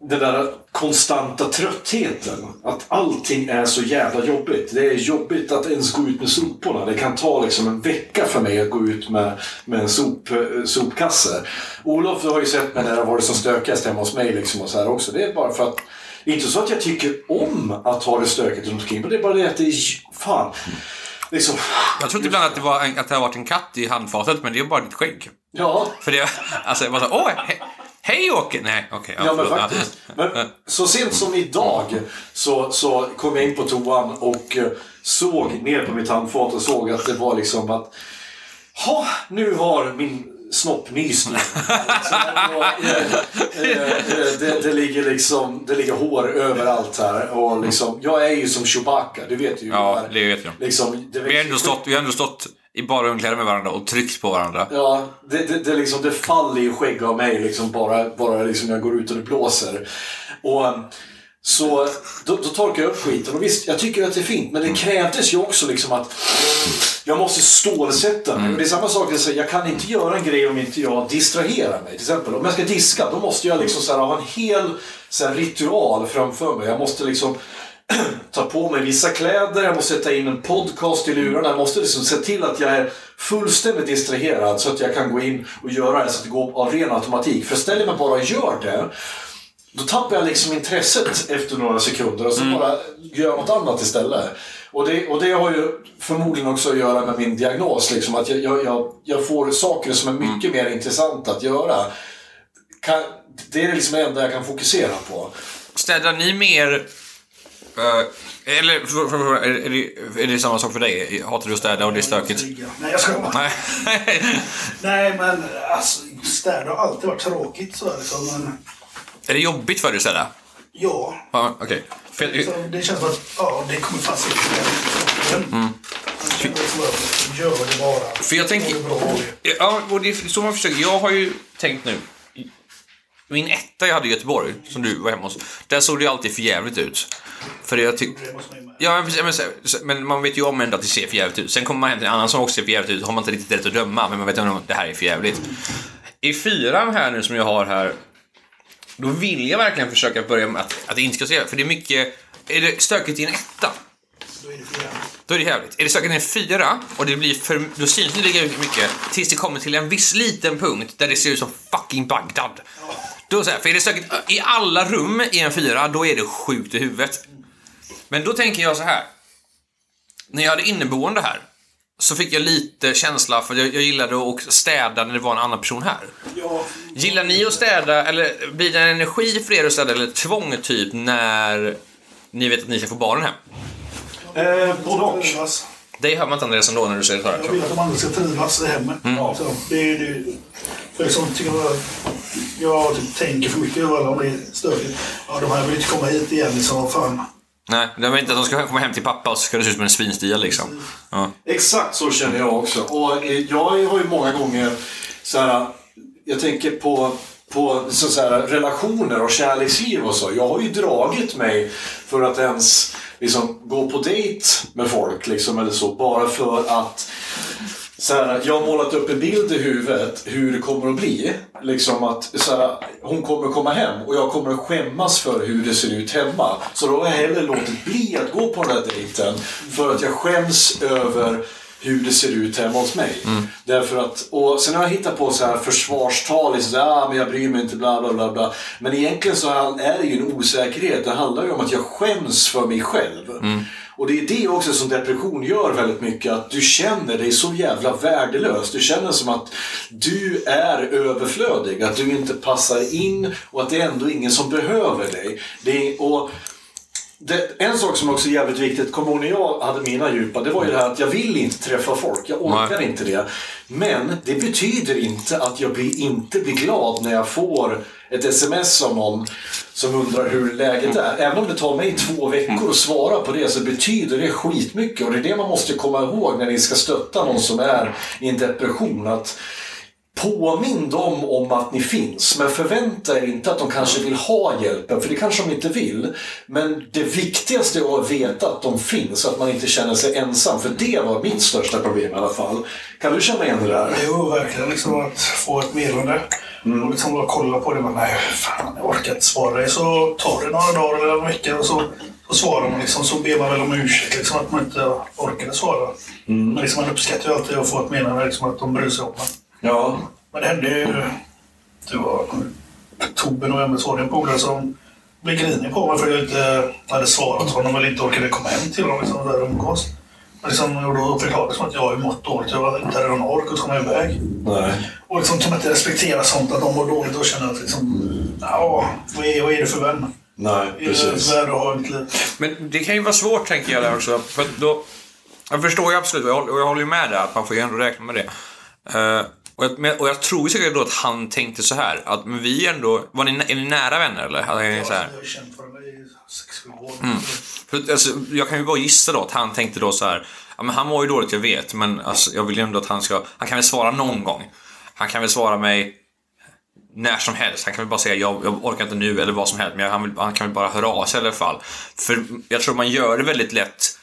den där konstanta tröttheten. Att allting är så jävla jobbigt. Det är jobbigt att ens gå ut med soporna. Det kan ta liksom en vecka för mig att gå ut med, med en sop, eh, sopkasse. Olof har ju sett mig när det har varit som stökigast hemma hos mig liksom och så här också. Det är bara för att inte så att jag tycker om att ha det stökigt runt omkring. Men det är bara det att det är... Fan. Liksom, Jag trodde ibland att det, var en, att det har varit en katt i handfatet, men det är bara ditt skägg. ja, För det, alltså, jag bara så, åh, he, hej Åke! Nej, okej. Ja, men faktiskt. Men så sent som idag så, så kom jag in på toan och eh, såg ner på mitt handfat och såg att det var liksom att Ha, nu har min snopp nyst nu. Så det, var, eh, eh, det, det ligger liksom det ligger hår överallt här. Och liksom, jag är ju som Chewbacca, du vet ju. Ja, det vet jag. Liksom, det Vi har ändå stått, vi har ändå stått i bara underkläder med varandra och tryckt på varandra. Ja, det, det, det, liksom, det faller ju skägg av mig liksom bara, bara liksom jag går ut och det blåser. Och, um, så då, då torkar jag upp skiten. Och visst, jag tycker att det är fint. Men det krävdes ju också liksom att jag måste stålsätta mig. Och det är samma sak, jag, säger, jag kan inte göra en grej om inte jag distraherar mig. Till exempel om jag ska diska, då måste jag liksom så här, ha en hel så här, ritual framför mig. Jag måste liksom ta på mig vissa kläder, jag måste sätta in en podcast i lurarna. Jag måste liksom se till att jag är fullständigt distraherad så att jag kan gå in och göra det så att det går av ren automatik. För ställer jag mig bara och gör det då tappar jag liksom intresset efter några sekunder och så bara gör jag något annat istället. Och det, och det har ju förmodligen också att göra med min diagnos. Liksom, att jag, jag, jag, får saker som är mycket mer intressanta att göra. Kan, det är liksom det enda jag kan fokusera på. Städar ni mer... eh, eller, för, för, för, är, är, det, är det samma sak för dig? Hatar du att städa och det är stökigt? Nej, jag ska bara. Nej. Nej, men alltså, städa har alltid varit tråkigt. Så, här, liksom, men, är det jobbigt för dig att städa? ja, Ja, okej. För- så det känns som att ja, det kommer fast i kroppen. Mm. Gör det bara. För jag tänker- det. Ja, och det är så man försöker. Jag har ju tänkt nu. Min etta jag hade i Göteborg, som du var hemma hos, där såg det ju alltid för jävligt ut. För jag tyckte... Ja, men, men, man vet ju om ändå att det ser för jävligt ut. Sen kommer man hem till en annan som också ser för jävligt ut, har man inte riktigt rätt att döma, men man vet ändå att det här är för jävligt. I fyran här nu som jag har här, då vill jag verkligen försöka börja med att, att det inte ska se, för det är mycket... Är det stökigt i en etta, Då är det för jävligt. då är det jävligt. Är det stökigt i en fyra, och det blir för... Då syns det lika mycket, tills det kommer till en viss liten punkt där det ser ut som fucking Bagdad. Då så här, för är det stökigt i alla rum i en fyra, då är det sjukt i huvudet. Men då tänker jag så här. När jag hade inneboende här så fick jag lite känsla för jag, jag gillade att städa när det var en annan person här. Ja, Gillar ni att städa, eller blir det en energi för er att städa, eller tvång typ när ni vet att ni ska få barnen hem? Eh, både och. Det hör man inte Andreas ändå när du säger det Jag vill att de andra ska trivas i hemmet. Mm. Så, det, är- det, för liksom, tycker jag, jag typ, tänker för mycket över alla om det är stökigt. Ja, de här vill inte komma hit igen. Liksom, vad fan. Nej, det var inte att de ska komma hem till pappa och så ska det se ut som en svinstia liksom. Ja. Exakt så känner jag också. Och eh, jag har ju många gånger så här, jag tänker på, på så så här, relationer och kärleksliv och så. Jag har ju dragit mig för att ens liksom, gå på dejt med folk liksom, eller så. Bara för att så här, jag har målat upp en bild i huvudet hur det kommer att bli. Liksom att så här, hon kommer komma hem och jag kommer att skämmas för hur det ser ut hemma. Så då har jag hellre låtit bli att gå på den här dejten för att jag skäms över hur det ser ut hemma hos mig. Därför att, och sen har jag hittat på så här försvarstal, liksom, ah, men jag bryr mig inte, bla bla bla. bla. Men egentligen så är det ju en osäkerhet. Det handlar ju om att jag skäms för mig själv. Och det är det också som depression gör väldigt mycket. Att du känner dig så jävla värdelös. Du känner som att du är överflödig. Att du inte passar in och att det är ändå ingen som behöver dig. Det är, och det, en sak som också är jävligt viktigt, kommer ihåg när jag hade mina djupa, det var ju det här att jag vill inte träffa folk. Jag orkar inte det. Men det betyder inte att jag blir, inte blir glad när jag får ett sms av någon som undrar hur läget är. Även om det tar mig två veckor att svara på det så betyder det skitmycket. Och det är det man måste komma ihåg när ni ska stötta någon som är i en depression. Att Påminn dem om att ni finns, men förvänta er inte att de kanske vill ha hjälpen, för det kanske de inte vill. Men det viktigaste är att veta att de finns, att man inte känner sig ensam. För det var mitt största problem i alla fall. Kan du känna igen det där? Jo, verkligen. Liksom att få ett meddelande och liksom bara kolla på det. Men nej, fan, jag orkar inte svara dig. Så tar det några dagar eller en vecka och så, så svarar man. Liksom, så ber man väl om ursäkt liksom, att man inte orkade svara. Men liksom, man uppskattar ju alltid att få ett meddelande liksom, att de bryr sig om en. Ja. Men det hände ju... Det var oktober, november så var det en polare som blev grinig på mig för att jag inte hade svarat honom eller inte orkade komma hem till honom. Liksom, där umgås. Liksom, och då förklarade det som att jag har mått dåligt. Jag inte hade någon ork att komma iväg. Nej. Och liksom kan man inte respektera sånt, att de mår dåligt och känner att liksom... Ja, vad är, vad är det för vän? Nej, Är det precis. att ha mitt liv? Men det kan ju vara svårt tänker jag där också. För att då, jag förstår ju absolut och jag, håller- och jag håller ju med där att man får ju ändå räkna med det. Eh, och, jag, och jag tror ju säkert då att han tänkte så här att men vi är ändå, var ni, är ni nära vänner eller? Alltså, är ni så här? Jag har känt varandra i 6-7 år. För, alltså, jag kan ju bara gissa då att han tänkte då så här. Ja, men han mår ju dåligt, jag vet, men alltså, jag vill ju ändå att han ska... Han kan väl svara någon gång. Han kan väl svara mig när som helst. Han kan väl bara säga jag, jag orkar inte nu eller vad som helst. Men jag, han, vill, han kan väl bara höra av sig i alla fall. För jag tror man gör det väldigt lätt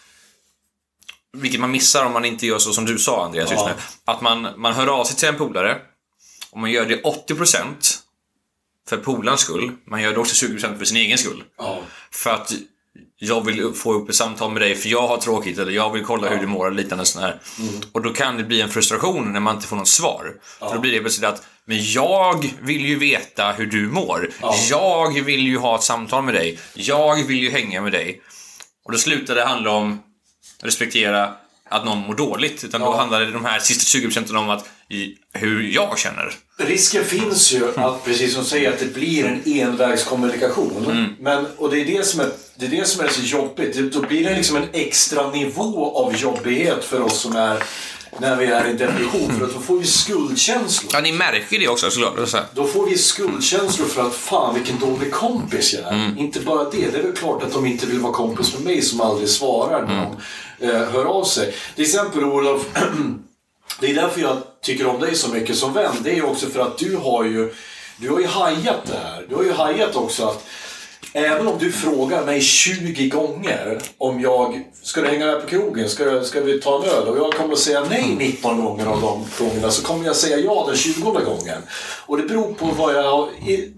vilket man missar om man inte gör så som du sa Andreas just Ja. nu. Att man, man hör av sig till en polare och man gör det 80% för polarens skull. Man gör det också 20% för sin egen skull. Ja. För att jag vill få upp ett samtal med dig för jag har tråkigt eller jag vill kolla hur du mår eller liknande sån här. Och då kan det bli en frustration när man inte får något svar. För då blir det plötsligt att men jag vill ju veta hur du mår. Jag vill ju ha ett samtal med dig. Jag vill ju hänga med dig. Och då slutar det handla om respektera att någon mår dåligt. Utan då handlar det de här sista 20% om att hur jag känner. Risken finns ju att, precis som du säger, att det blir en envägskommunikation. Men, och det är det, som är, det är det som är så jobbigt. Då blir det liksom en extra nivå av jobbighet för oss som är när vi är i depression. För att då får vi skuldkänslor. Ja, ni märker det också såklart. Så. Då får vi skuldkänslor för att fan vilken dålig kompis jag är. Inte bara det, det är väl klart att de inte vill vara kompis med mig som aldrig svarar när de eh, hör av sig. Till exempel Olof, det är därför jag tycker om dig så mycket som vän. Det är också för att du har ju, du har ju hajat det här. Du har ju hajat också att Även om du frågar mig 20 gånger om jag ska du hänga med på krogen, ska, ska vi ta en öl? Och jag kommer att säga nej 19 gånger av de gångerna så kommer jag säga ja den 20 gången. Och det beror på vad jag har...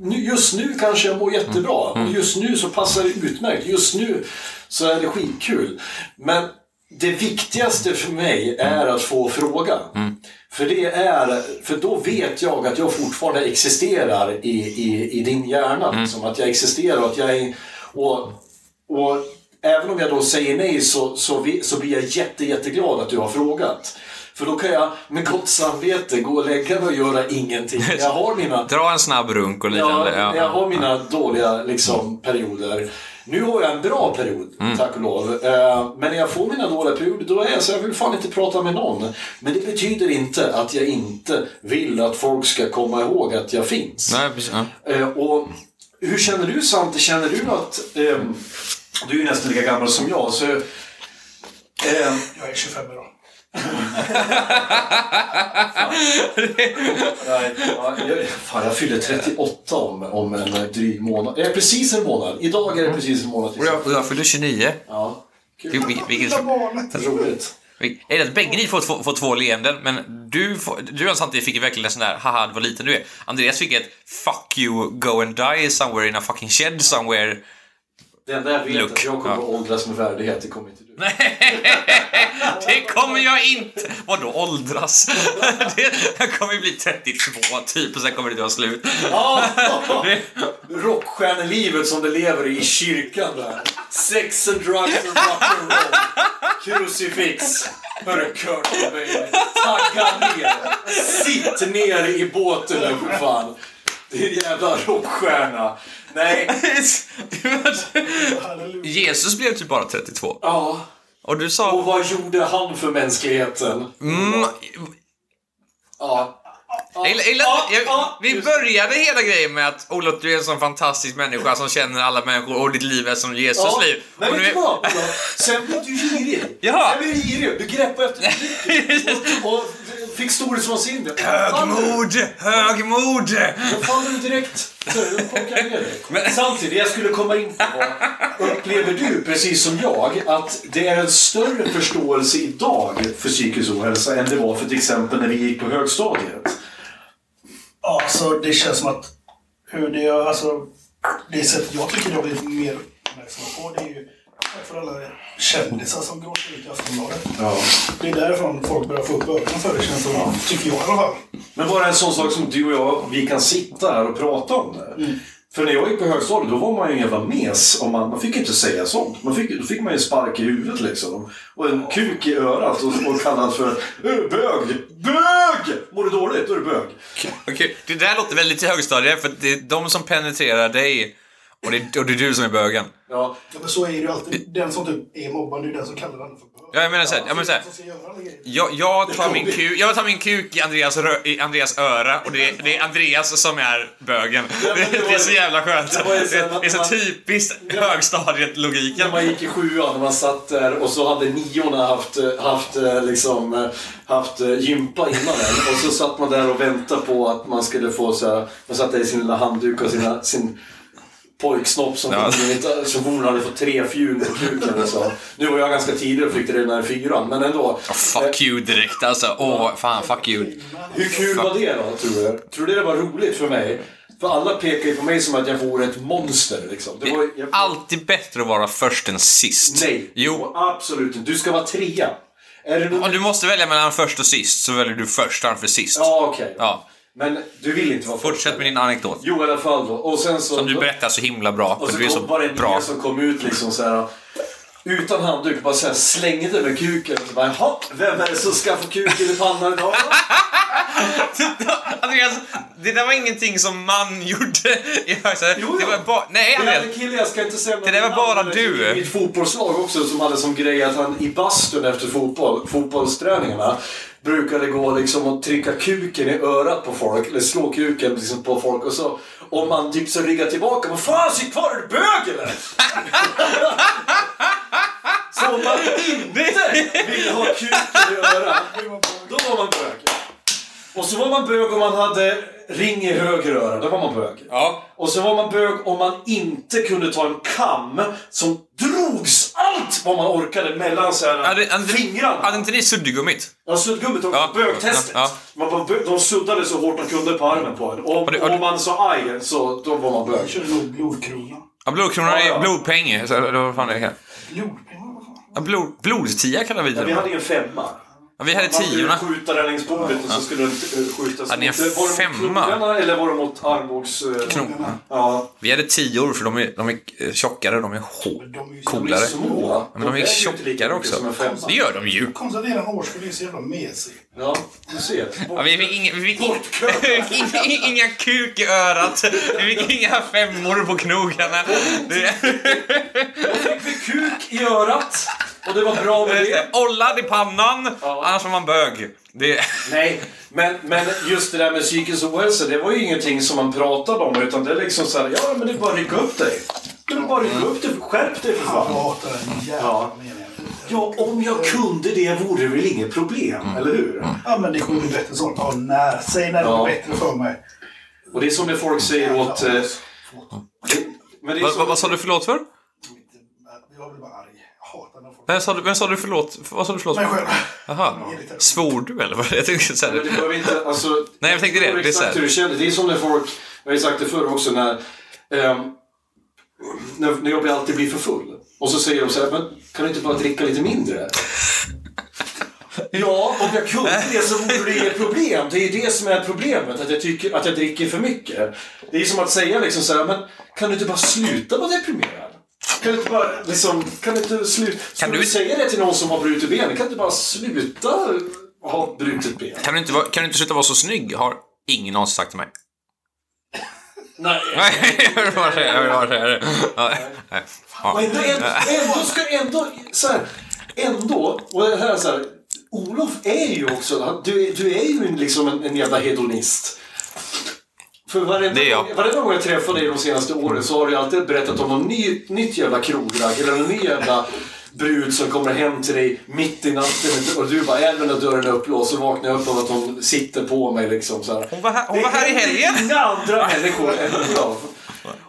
Just nu kanske jag mår jättebra. Och just nu så passar det utmärkt. Just nu så är det skitkul. Men det viktigaste för mig är att få fråga. För, det är, för då vet jag att jag fortfarande existerar i, i, i din hjärna. Liksom, att jag existerar och att jag är... Och, och även om jag då säger nej så, så, vi, så blir jag jätte, jätteglad att du har frågat. För då kan jag med gott samvete gå och lägga mig och göra ingenting. Jag har mina... Dra en snabb runk och liknande. Ja, jag har mina dåliga liksom, perioder. Nu har jag en bra period, tack och lov. Eh, Men när jag får mina dåliga perioder, då är jag så jag vill fan inte prata med någon. Men det betyder inte att jag inte vill att folk ska komma ihåg att jag finns. Nej, precis. Ja. Eh, Och hur känner du Svante? Känner du att... ehm, du är ju nästan lika gammal som jag, så... Jag är 25 idag. Nej, jag, fan, jag fyller 38 om, om en dryg månad. Eh, precis en månad. Idag är det precis en månad. Och jag, och jag fyller 29. Ja, kul. vil- Vilket, Roligt. är det att bägge ni får, två- får två leenden, men du, får, du och samtidigt fick verkligen en sån där haha, vad liten du är. Andreas fick ett fuck you, go and die somewhere in a fucking shed somewhere. Det enda jag vet är att jag kommer Ja. åldras med värdighet. Det kommer inte du. Det kommer jag inte! Vadå åldras? Det, jag kommer ju bli 32 typ och sen kommer det ta slut. Ja! Rockstjärnelivet som det lever i kyrkan där. Sex and drugs and rock'n'roll. Crucifix. Hörru Kurt Cobain. Tagga ner. Sitt ner i båten nu för fan. Din jävla rockstjärna. Nej. Jesus blev typ bara 32. Ja. Och du sa... Och vad gjorde han för mänskligheten? Mm, Ja. jag, jag, Ja, jag, ja, vi började hela grejen med att Olof, du är en sån fantastisk människa som känner alla människor och ditt liv är som Jesus Ja, liv. men vet du vad? Sen blev du girig. Jaha. Sen blev du girig. Du greppade efter och, och fick storhetsvansinne. Högmod! Högmod! Då faller du direkt. Dig. Samtidigt, det jag skulle komma in på var, upplever du, precis som jag, att det är en större förståelse idag för psykisk ohälsa än det var för till exempel när vi gick på högstadiet? Ja, alltså det känns som att hur det, alltså, det sättet jag tycker det har blivit mer uppmärksamma på det är ju för alla kändisar som gråter ut i Aftonbladet. Ja. Det är därifrån folk börjar få upp ögonen för det känns som. Tycker jag i alla fall. Men bara en sån sak som du och jag, vi kan sitta här och prata om det. För när jag gick på högstadiet, då var man ju en jävla mes. Och man, man fick inte säga sånt. Man fick, då fick man ju en spark i huvudet liksom. Och en kuk i örat och, och kallas för "Ö, bög. Bög! Mår du dåligt, då är du bög. Okej, det där låter väldigt till högstadiet för det är de som penetrerar dig och det, och det är du som är bögen. Ja. Ja, men så är det ju alltid. Den som typ är mobbad, det är den som kallar andra för bög. Ja, jag menar såhär, jag menar såhär. Den grejer. Jag, jag, tar min kuk, jag tar min kuk i Andreas, rö, i Andreas öra och det är, det är Andreas som är bögen. Ja, det Det, är så jävla skönt. det så är så man- typiskt När högstadiet-logiken. man gick i sjuan och man satt där och så hade niorna haft, haft, eh, liksom, eh, haft eh, gympa innan en. Och så satt man där och väntade på att man skulle få så här, man satt där i sin lilla handduk och sina, sin pojksnopp som, Ja. som hon hade fått tre fjun på kuken. Så. Nu var jag ganska tidig och fick det redan i fyran, men ändå. Fuck you direkt alltså. Åh, fan fuck you. Hur kul var det då, tror du? Tror du det var roligt för mig? För alla pekar ju på mig som att jag vore ett monster liksom. Det var, jag, Alltid bättre att vara först än sist. Nej, Jo. absolut inte. Du ska vara trea. Är det. Om du måste välja mellan först och sist så väljer du först framför sist. Ja, okej. Ja. Men du vill inte vara Fortsätt med din anekdot. Jo, i alla fall då. Och sen så... Som du berättar så himla bra. Och så kom, var det så en bra. som kom ut liksom så här. Utan handduk, bara så här slängde med kuken. Så bara, Jaha, vem är det som ska få kuken i pannan idag? Andreas, det där var ingenting som man gjorde i högstadiet. Jo, Det jo. var bara... Nej, Det Andreas. en kille, jag ska inte säga Det där var bara du. I mitt fotbollslag också som hade som grej att han i bastun efter fotboll, fotbollsträningarna brukade gå liksom och trycka kuken i örat på folk, eller slå kuken liksom på folk och så om man typ så ryggar tillbaka, vad fan sitt kvar, är du bög eller? så om man inte ville ha kuken i örat, då var man bög. Och så var man bög om man hade ring i höger öra, då var man bög. Ja. Och så var man bög om man inte kunde ta en kam som drogs allt vad man orkade mellan så här Hade, hade, fingrarna. hade inte ni suddgummit? Ja, suddgummit. Ja. Bögtestet. Ja, Man var de suddade så hårt de kunde på armen på en. Och Har du- har du- om man sa aj, så då var man Jag bög. körde nog blodkrona. Ja, ja. är blodpeng. Så, eller vad fan är det? Vad fan? Ja, blod, blodstia kallar vi Ja, vi det. hade ju en femma. Ja, vi hade Man skulle tiorna. skjuta den längs bordet och så skulle den eh, skjutas Hade ni en mot... Var det mot femma? knogarna eller var det mot armbågs... eh, Knogarna. Ja. Vi hade tior för de är, de är eh, tjockare, de är hå- De är ju coolare. Små. Ja, men de är inte lika tjockare också. en. Det gör de ju. Att eran årskull är så jävla mesig. Ja, du ser. Ja, vi fick inga, vi fick inga, kuk i örat. Vi fick inga femmor på knogarna. Då fick vi kuk i örat. Och det var bra med det. Ollad i pannan, Ja. annars var man bög. Det, Nej, men, men just det där med psykisk ohälsa, det var ju ingenting som man pratade om. Utan det är liksom så här, ja men det är bara att rycka upp dig. Det är bara att rycka upp dig, skärp dig för fan. hatar den jävla Ja. Ja, om jag kunde det vore det väl inget problem, eller hur? Ja, men det kommer bli bättre så. Ja, när? Säg när det Ja. blir bättre för mig. Och det är som när folk säger åt... eh, Men det är vad, som, vad, vad sa du förlåt för? Jag blir bara arg. Vem sa du, vem sa du förlåt Vad sa du förlåt Mig själv. Jaha. Svor du eller? vad? Jag tänkte säga Men det behöver inte, alltså, Nej, jag tänkte det. Det är så Exakt här. hur du känner. Det är som när folk, jag har ju sagt det förr också, när, ehm, när, när jag blir alltid blir för full. Och så säger de så här, men kan du inte bara dricka lite mindre? Ja, om jag kunde det så vore det inget problem. Det är ju det som är problemet, att jag tycker att jag dricker för mycket. Det är som att säga liksom så här, men kan du inte bara sluta vara deprimerad? Kan du inte bara liksom, kan du inte sluta... Kan du- du säga det till någon som har brutit ben? Kan du inte bara sluta ha brutit ben? Kan du inte, kan du inte sluta vara så snygg? Har ingen någonsin sagt till mig. Nej. Nej, jag vill bara säga, jag vill bara säga det. Ja. Ja. Ändå, ändå, ska ändå, så här, ändå, och det här är så här, Olof är ju också, du, är- du är ju liksom en, en jävla hedonist. För varenda, Det är jag. gång- varenda gång jag träffade dig de senaste åren så har du alltid berättat om någon ny, nytt jävla krogragg eller någon ny jävla brud som kommer hem till dig mitt i natten och du bara även när dörren är upplåst så vaknar jag upp av att hon sitter på mig liksom så här. Hon var här, hon var här i Det helgen. inga andra människor än Olof.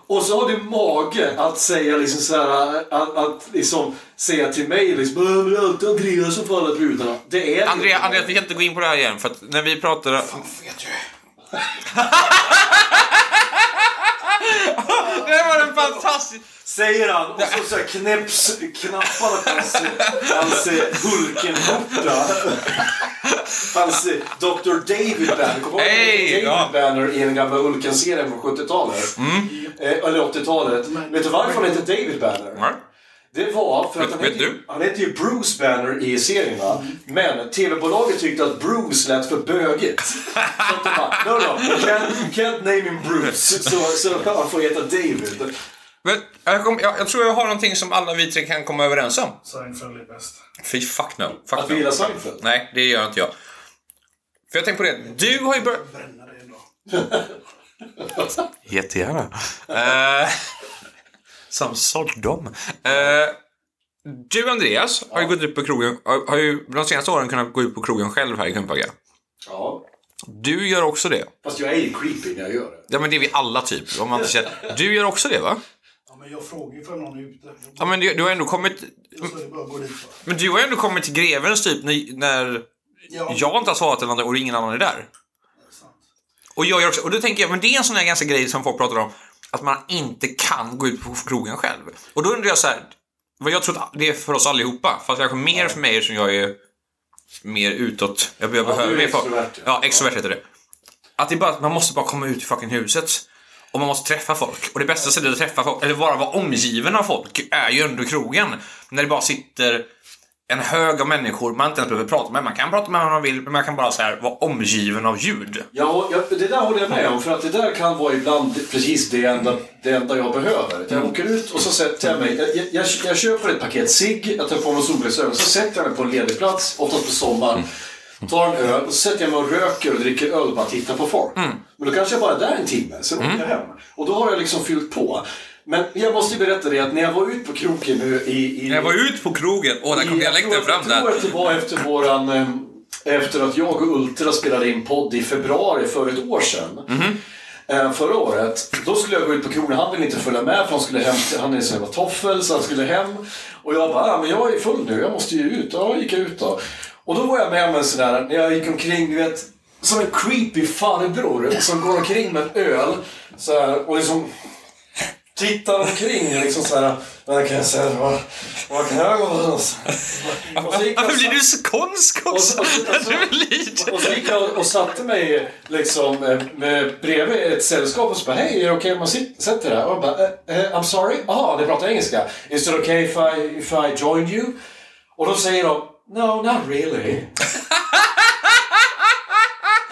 Och så har du mage att säga liksom så här, att, att liksom säga till mig liksom "Äh, men det är alltid Andreas som får alla brudarna. Det är det Andrea, inte. Andreas, vi kan inte gå in på det här igen för att när vi pratade... vet du. Det var en fantastisk... Säger han och så, så här knäpps knapparna på hans, hans Hulken-skjorta. Hans Dr. David Banner. Kommer Hej, David ja. Banner i den gamla Hulken-serien från 70-talet? Eh, eller 80-talet. Vet du varför han heter David Banner? Nej. Det var för att Vet- han heter, ju, han heter ju Bruce Banner i serien va? Men TV-bolaget tyckte att Bruce lät för bögigt. Så att de bara, no no, you can't, you can't name him Bruce. Så, så han får heta David. Men, jag, kom, jag, jag tror jag har någonting som alla vi tre kan komma överens om. Seinfeld är bäst. Fy fuck no. Fuck Att vi no. gillar Seinfeld. Nej, det gör inte jag. För jag tänkte på det, du har ju börjat... Jättegärna. Uh, som såldom. Uh, du Andreas har ju gått ut på krogen, har, ju de senaste åren kunnat gå ut på krogen själv här i Kungsbacka. Ja. Du gör också det. Fast jag är ju creepy när jag gör det. Ja men det är vi alla typ. Om man inte känner. Du gör också det va? Ja, men jag frågar ju för någon är ute. Ja men du, du har ändå kommit... Så är det bara att gå dit va. Men du har ändå kommit till Grevens typ när, när Ja, jag inte har svarat eller någonting och ingen annan är där. sant. Och jag gör också, och då tänker jag, men det är en sån här ganska grej som folk pratar om, att man inte kan gå ut på krogen själv. Och då undrar jag så här, vad jag tror att det är för oss allihopa, fast kanske mer för mig som jag är mer utåt, jag, jag behöver är mer folk. extrovert, ja. Ja, extrovert heter det. Att det är bara, man måste bara komma ut i fucking huset. Och man måste träffa folk. Och det bästa sättet att träffa folk, eller bara vara omgiven av folk, är ju ändå krogen. När det bara sitter en hög av människor man inte ens behöver prata med. Man kan prata med vem man vill, men man kan bara så här vara omgiven av ljud. Ja, jag, det där håller jag med om. För att det där kan vara ibland precis det enda, det enda jag behöver. Jag åker ut och så sätter jag mig. Jag, jag, jag, jag köper ett paket cigg, jag tar på mig solglasögon. Så sätter jag mig på en ledig plats, oftast på sommaren. Tar en öl och så sätter jag mig och röker och dricker öl och bara tittar på folk. Men då kanske jag bara är där en timme, sen åker jag hem. Och då har jag liksom fyllt på. Men jag måste ju berätta det att när jag var ute på krogen nu i... i När jag var ut på krogen, åh där kom jag dialekten fram Jag tror där. att det var efter våran... eh, Efter att jag och Ultra spelade in podd i februari för ett år sedan. Mhm. Eh, Förra året. Då skulle jag gå ut på krogen. Han ville inte följa med för han skulle hem till, Han är så jävla toffel så han skulle hem. Och jag bara, ah, men jag är full nu. Jag måste ju ut. Ja, gick jag ut då. Och då var jag med om en sån där, när jag gick omkring, du vet. Som en creepy farbror som går omkring med en öl. Så här, och liksom tittar omkring liksom så här. Vad kan jag säga? Vad, vad kan jag gå någonstans? Och Varför blir och du och också? så- och så- och så- och så gick jag och satte mig liksom eh, med, bredvid ett sällskap och så bara Hej, är det okej om man sätter där? Och bara eh, eh, I'm sorry? Jaha, ni pratar engelska. Is it okay if I, if I join you? Och då säger de No, not really.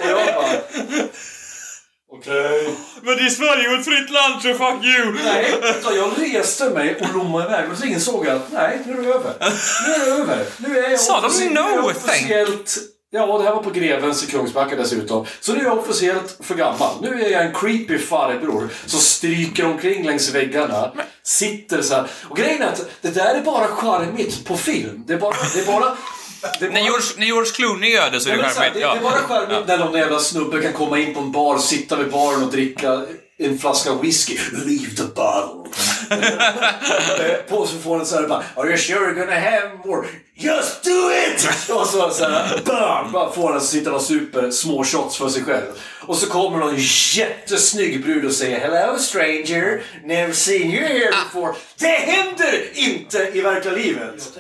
och jag bara Okej. Men det är Sverige och ett fritt land så fuck you! Nej, utan jag reste mig och lommade iväg och så insåg jag att nej, nu är det över. Nu är det över. Nu är jag Sa de no, officiellt... Ja, det här var på Grevens i Kungsbacka dessutom. Så nu är jag officiellt för gammal. Nu är jag en creepy farbror som stryker omkring längs väggarna. Sitter så här. Och grejen är att det där är bara charmigt på film. Det är bara... Det är bara det är När George, när George Clooney gör det så är det charmigt. det, Ja. det är bara charmigt när någon jävla snubbe kan komma in på en bar, sitta vid baren och dricka en flaska whisky. Leave the bottle. Eh, på så får den så här bara Are you sure you're gonna have more? Just do it! Och så, så här, bam! Bara får den sitta och super små shots för sig själv. Och så kommer någon jättesnygg brud och säger Hello stranger, never seen you here before. Det händer inte i verkliga livet!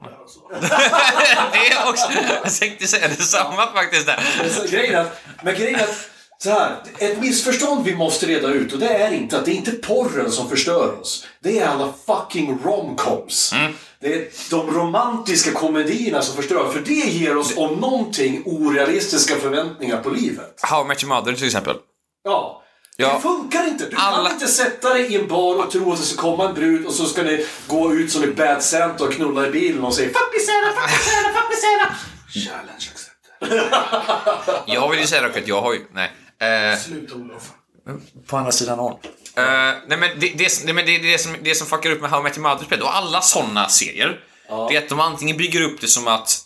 Pornhub där alltså. det är också... Jag tänkte säga detsamma faktiskt där. Grejen är att, men grejen är att Så här, ett missförstånd vi måste reda ut och det är inte att det är inte porren som förstör oss. Det är alla fucking romcoms. Det är de romantiska komedierna som förstör. För det ger oss om någonting orealistiska förväntningar på livet. How I Met Your Mother till exempel. Ja. Ja. Det funkar inte. Du Alla- kan inte sätta dig i en bar och tro att det ska komma en brud och så ska ni gå ut som i Bad Santa och knulla i bilen och säga Fuck me Santa, fuck me Santa, fuck me Santa. Challenge accepted. Jag vill ju säga dock att jag har ju... Nej. Eh, Sluta Olof. på andra sidan om. nej men det, det, det, det, det, som, det som fuckar upp med How I Met Your Mother och alla såna serier. Det är att de antingen bygger upp det som att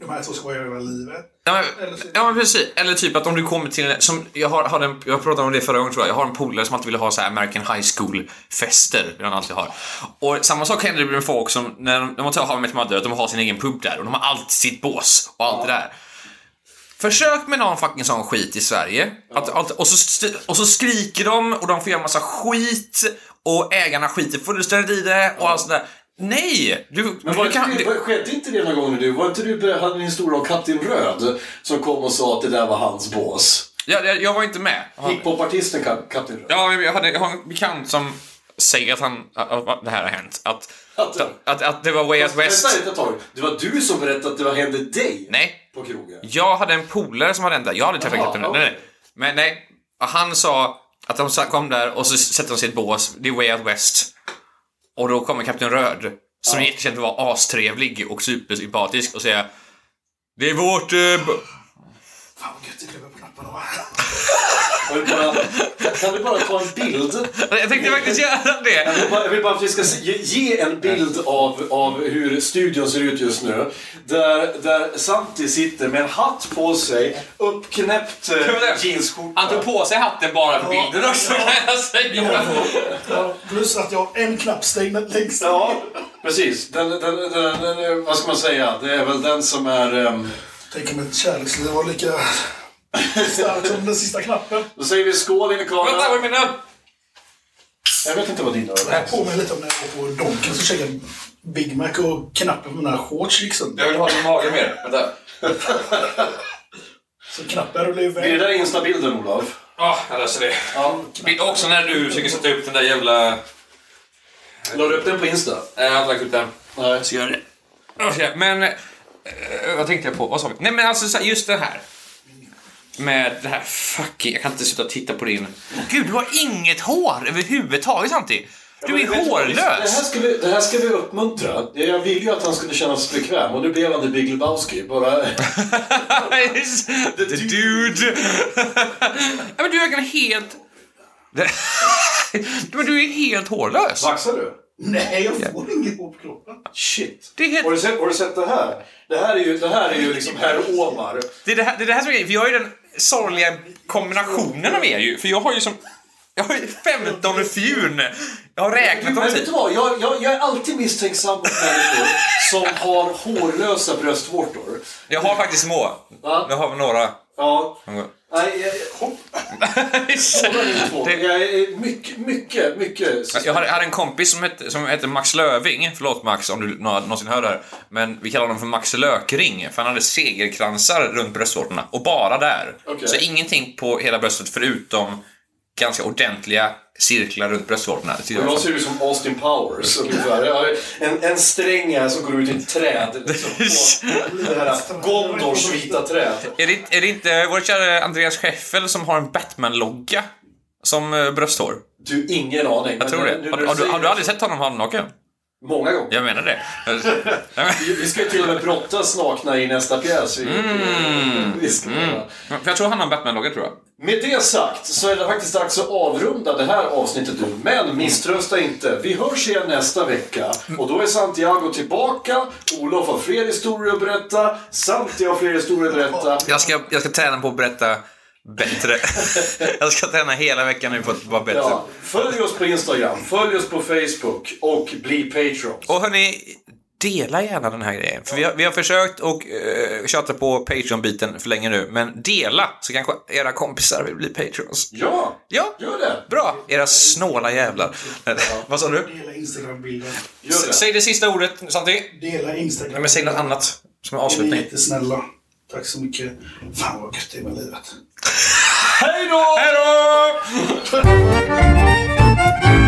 De här två skojar över livet. Ja men, ja men precis. Eller typ att om du kommer till en, som jag har, har en, jag pratade om det förra gången tror jag. Jag har en polare som alltid ville ha så här American High School fester. Vill han alltid ha. Och samma sak händer med folk som, när de, när man tar How I Met Your Mother, att de har sin egen pub där och de har alltid sitt bås och allt det där. Försök med någon fucking sån skit i Sverige. Att, allt, och, så, och så skriker de och de får göra massa skit och ägarna skiter fullständigt i det och allt sådär. Nej! Du, Men var du kan, det, skedde inte det någon gång med du? Var inte du hade en historia om Kapten Röd som kom och sa att det där var hans bås? jag, jag, jag var inte med. Hiphopartisten Ka- Kapten Röd. Ja, jag, hade, jag har en bekant som säger att, han, att, det här har hänt. Att, Att- att, att, det var Way Out West. Vänta ett tag. Det var du som berättade att det var hände dig Nej, på krogen. jag hade en polare som hade hänt där. Jag hade träffat kapten. okej. Nej, nej. Men nej, han sa att de kom där och så sätter de sig i ett bås. Det är Way Out West. Och då kommer Kapten Röd, som för att vara astrevlig och supersympatisk och säga Det är vårt... Eh, Fan vad gött det klipper på knapparna? Jag bara, kan du bara ta en bild? jag tänkte faktiskt göra Jag det. vill bara, jag vill bara att vi ska ge, en bild av, av hur studion ser ut just nu. Där, där Santi sitter med en hatt på sig, uppknäppt eh, jeansskjorta. Han tog på sig hatten bara för bilden också kan jag säga. Ja, plus att jag har en knapp stängd längst Ja, precis. Den, den, den, den, vad ska man säga? Det är väl den som är... ehm, Tänk om ett kärleksliv var lika starkt som den sista knappen. då säger vi skål in i Vänta, vad kameran. är min öl? Jag vet inte vad din Det är. här påminner lite om när jag var på Donken så käkade jag Big Mac och knappen på mina shorts sönder. Jag vill ha din mage mer. Vänta. Så knappen rullade Är det iväg. där instabilden, Olof? Ja, jag löser det. Ja. Också när du försöker sätta upp den där jävla... La du upp den på Insta? Nej, jag har inte lagt upp den. Nej. Så gör det. Men... eh, vad tänkte jag på? Vad sa vi? Nej men alltså just det här. Med det här fucking... Jag kan inte sluta titta på din... Gud, du har inget hår överhuvudtaget Santi. Du är vad? Det här, hårlös. ska vi, det här ska vi uppmuntra. Jag ville ju att han skulle känna sig bekväm och nu blev han the Big Lebowski. Bara... The dude. ja, men du är helt... men du är helt hårlös. Vaxar du? Nej, jag får inget hår på kroppen. Shit. Det är helt- Har, du sett, har du sett det här? Det här är ju, det här är ju liksom herr Omar. Det är det här, det är det här som är jag har ju den sorgliga kombinationen av er ju. För jag har ju som... Jag har ju 15 fjun. Jag har räknat dem Men vet typ. du vad? Jag, jag, jag är alltid misstänksam mot människor som har hårlösa bröstvårtor. Jag har faktiskt små. Va? Jag har några. Ja. Nej, jag, Jag är mycket, mycket, mycket... Jag hade, en kompis som hette, som hette Max Löving. Förlåt Max om du nå- någonsin hör det här. Men vi kallar honom för Max Lökring. För han hade segerkransar runt bröstvårtorna. Och bara där. Okej. Så ingenting på hela bröstet förutom ganska ordentliga cirklar runt bröstvårtorna. Jag ser ut som Austin Powers ungefär. En, en sträng här som går ut i ett träd. Liksom, det här Gondors vita träd. Är det, är det inte vår kära Andreas Scheffel som har en Batman-logga som eh, brösthår? Du, ingen aning. Jag tror det. Har, har, du, har du aldrig sett honom halvnaken? Många gånger. Jag menar det. Vi, ska ju till och med brottas nakna i nästa pjäs. Vi, vi ska. För jag tror han har en Batman-logga tror jag. Med det sagt så är det faktiskt dags att avrunda det här avsnittet nu. Men misströsta inte. Vi hörs igen nästa vecka. Och då är Santiago tillbaka. Olof har fler historier att berätta. Santi har fler historier att berätta. Jag ska, jag ska träna på att berätta bättre. jag ska träna hela veckan nu på att vara bättre. Ja, följ oss på Instagram, följ oss på Facebook och bli Patreon. Och hörni, dela gärna den här grejen. För vi har, vi har försökt och uh, tjata på Patreon-biten för länge nu. Men dela, så kanske era kompisar vill bli Patrons. Ja, Ja, gör det. bra. Era snåla jävlar. Vad sa du? Dela Instagram-bilden. Säg det sista ordet, Santi. Dela Instagram. Nej, men säg något annat som är Ni är avslutning. jättesnälla. Tack så mycket. Fan vad gött det är med livet. Hej då! Hej då!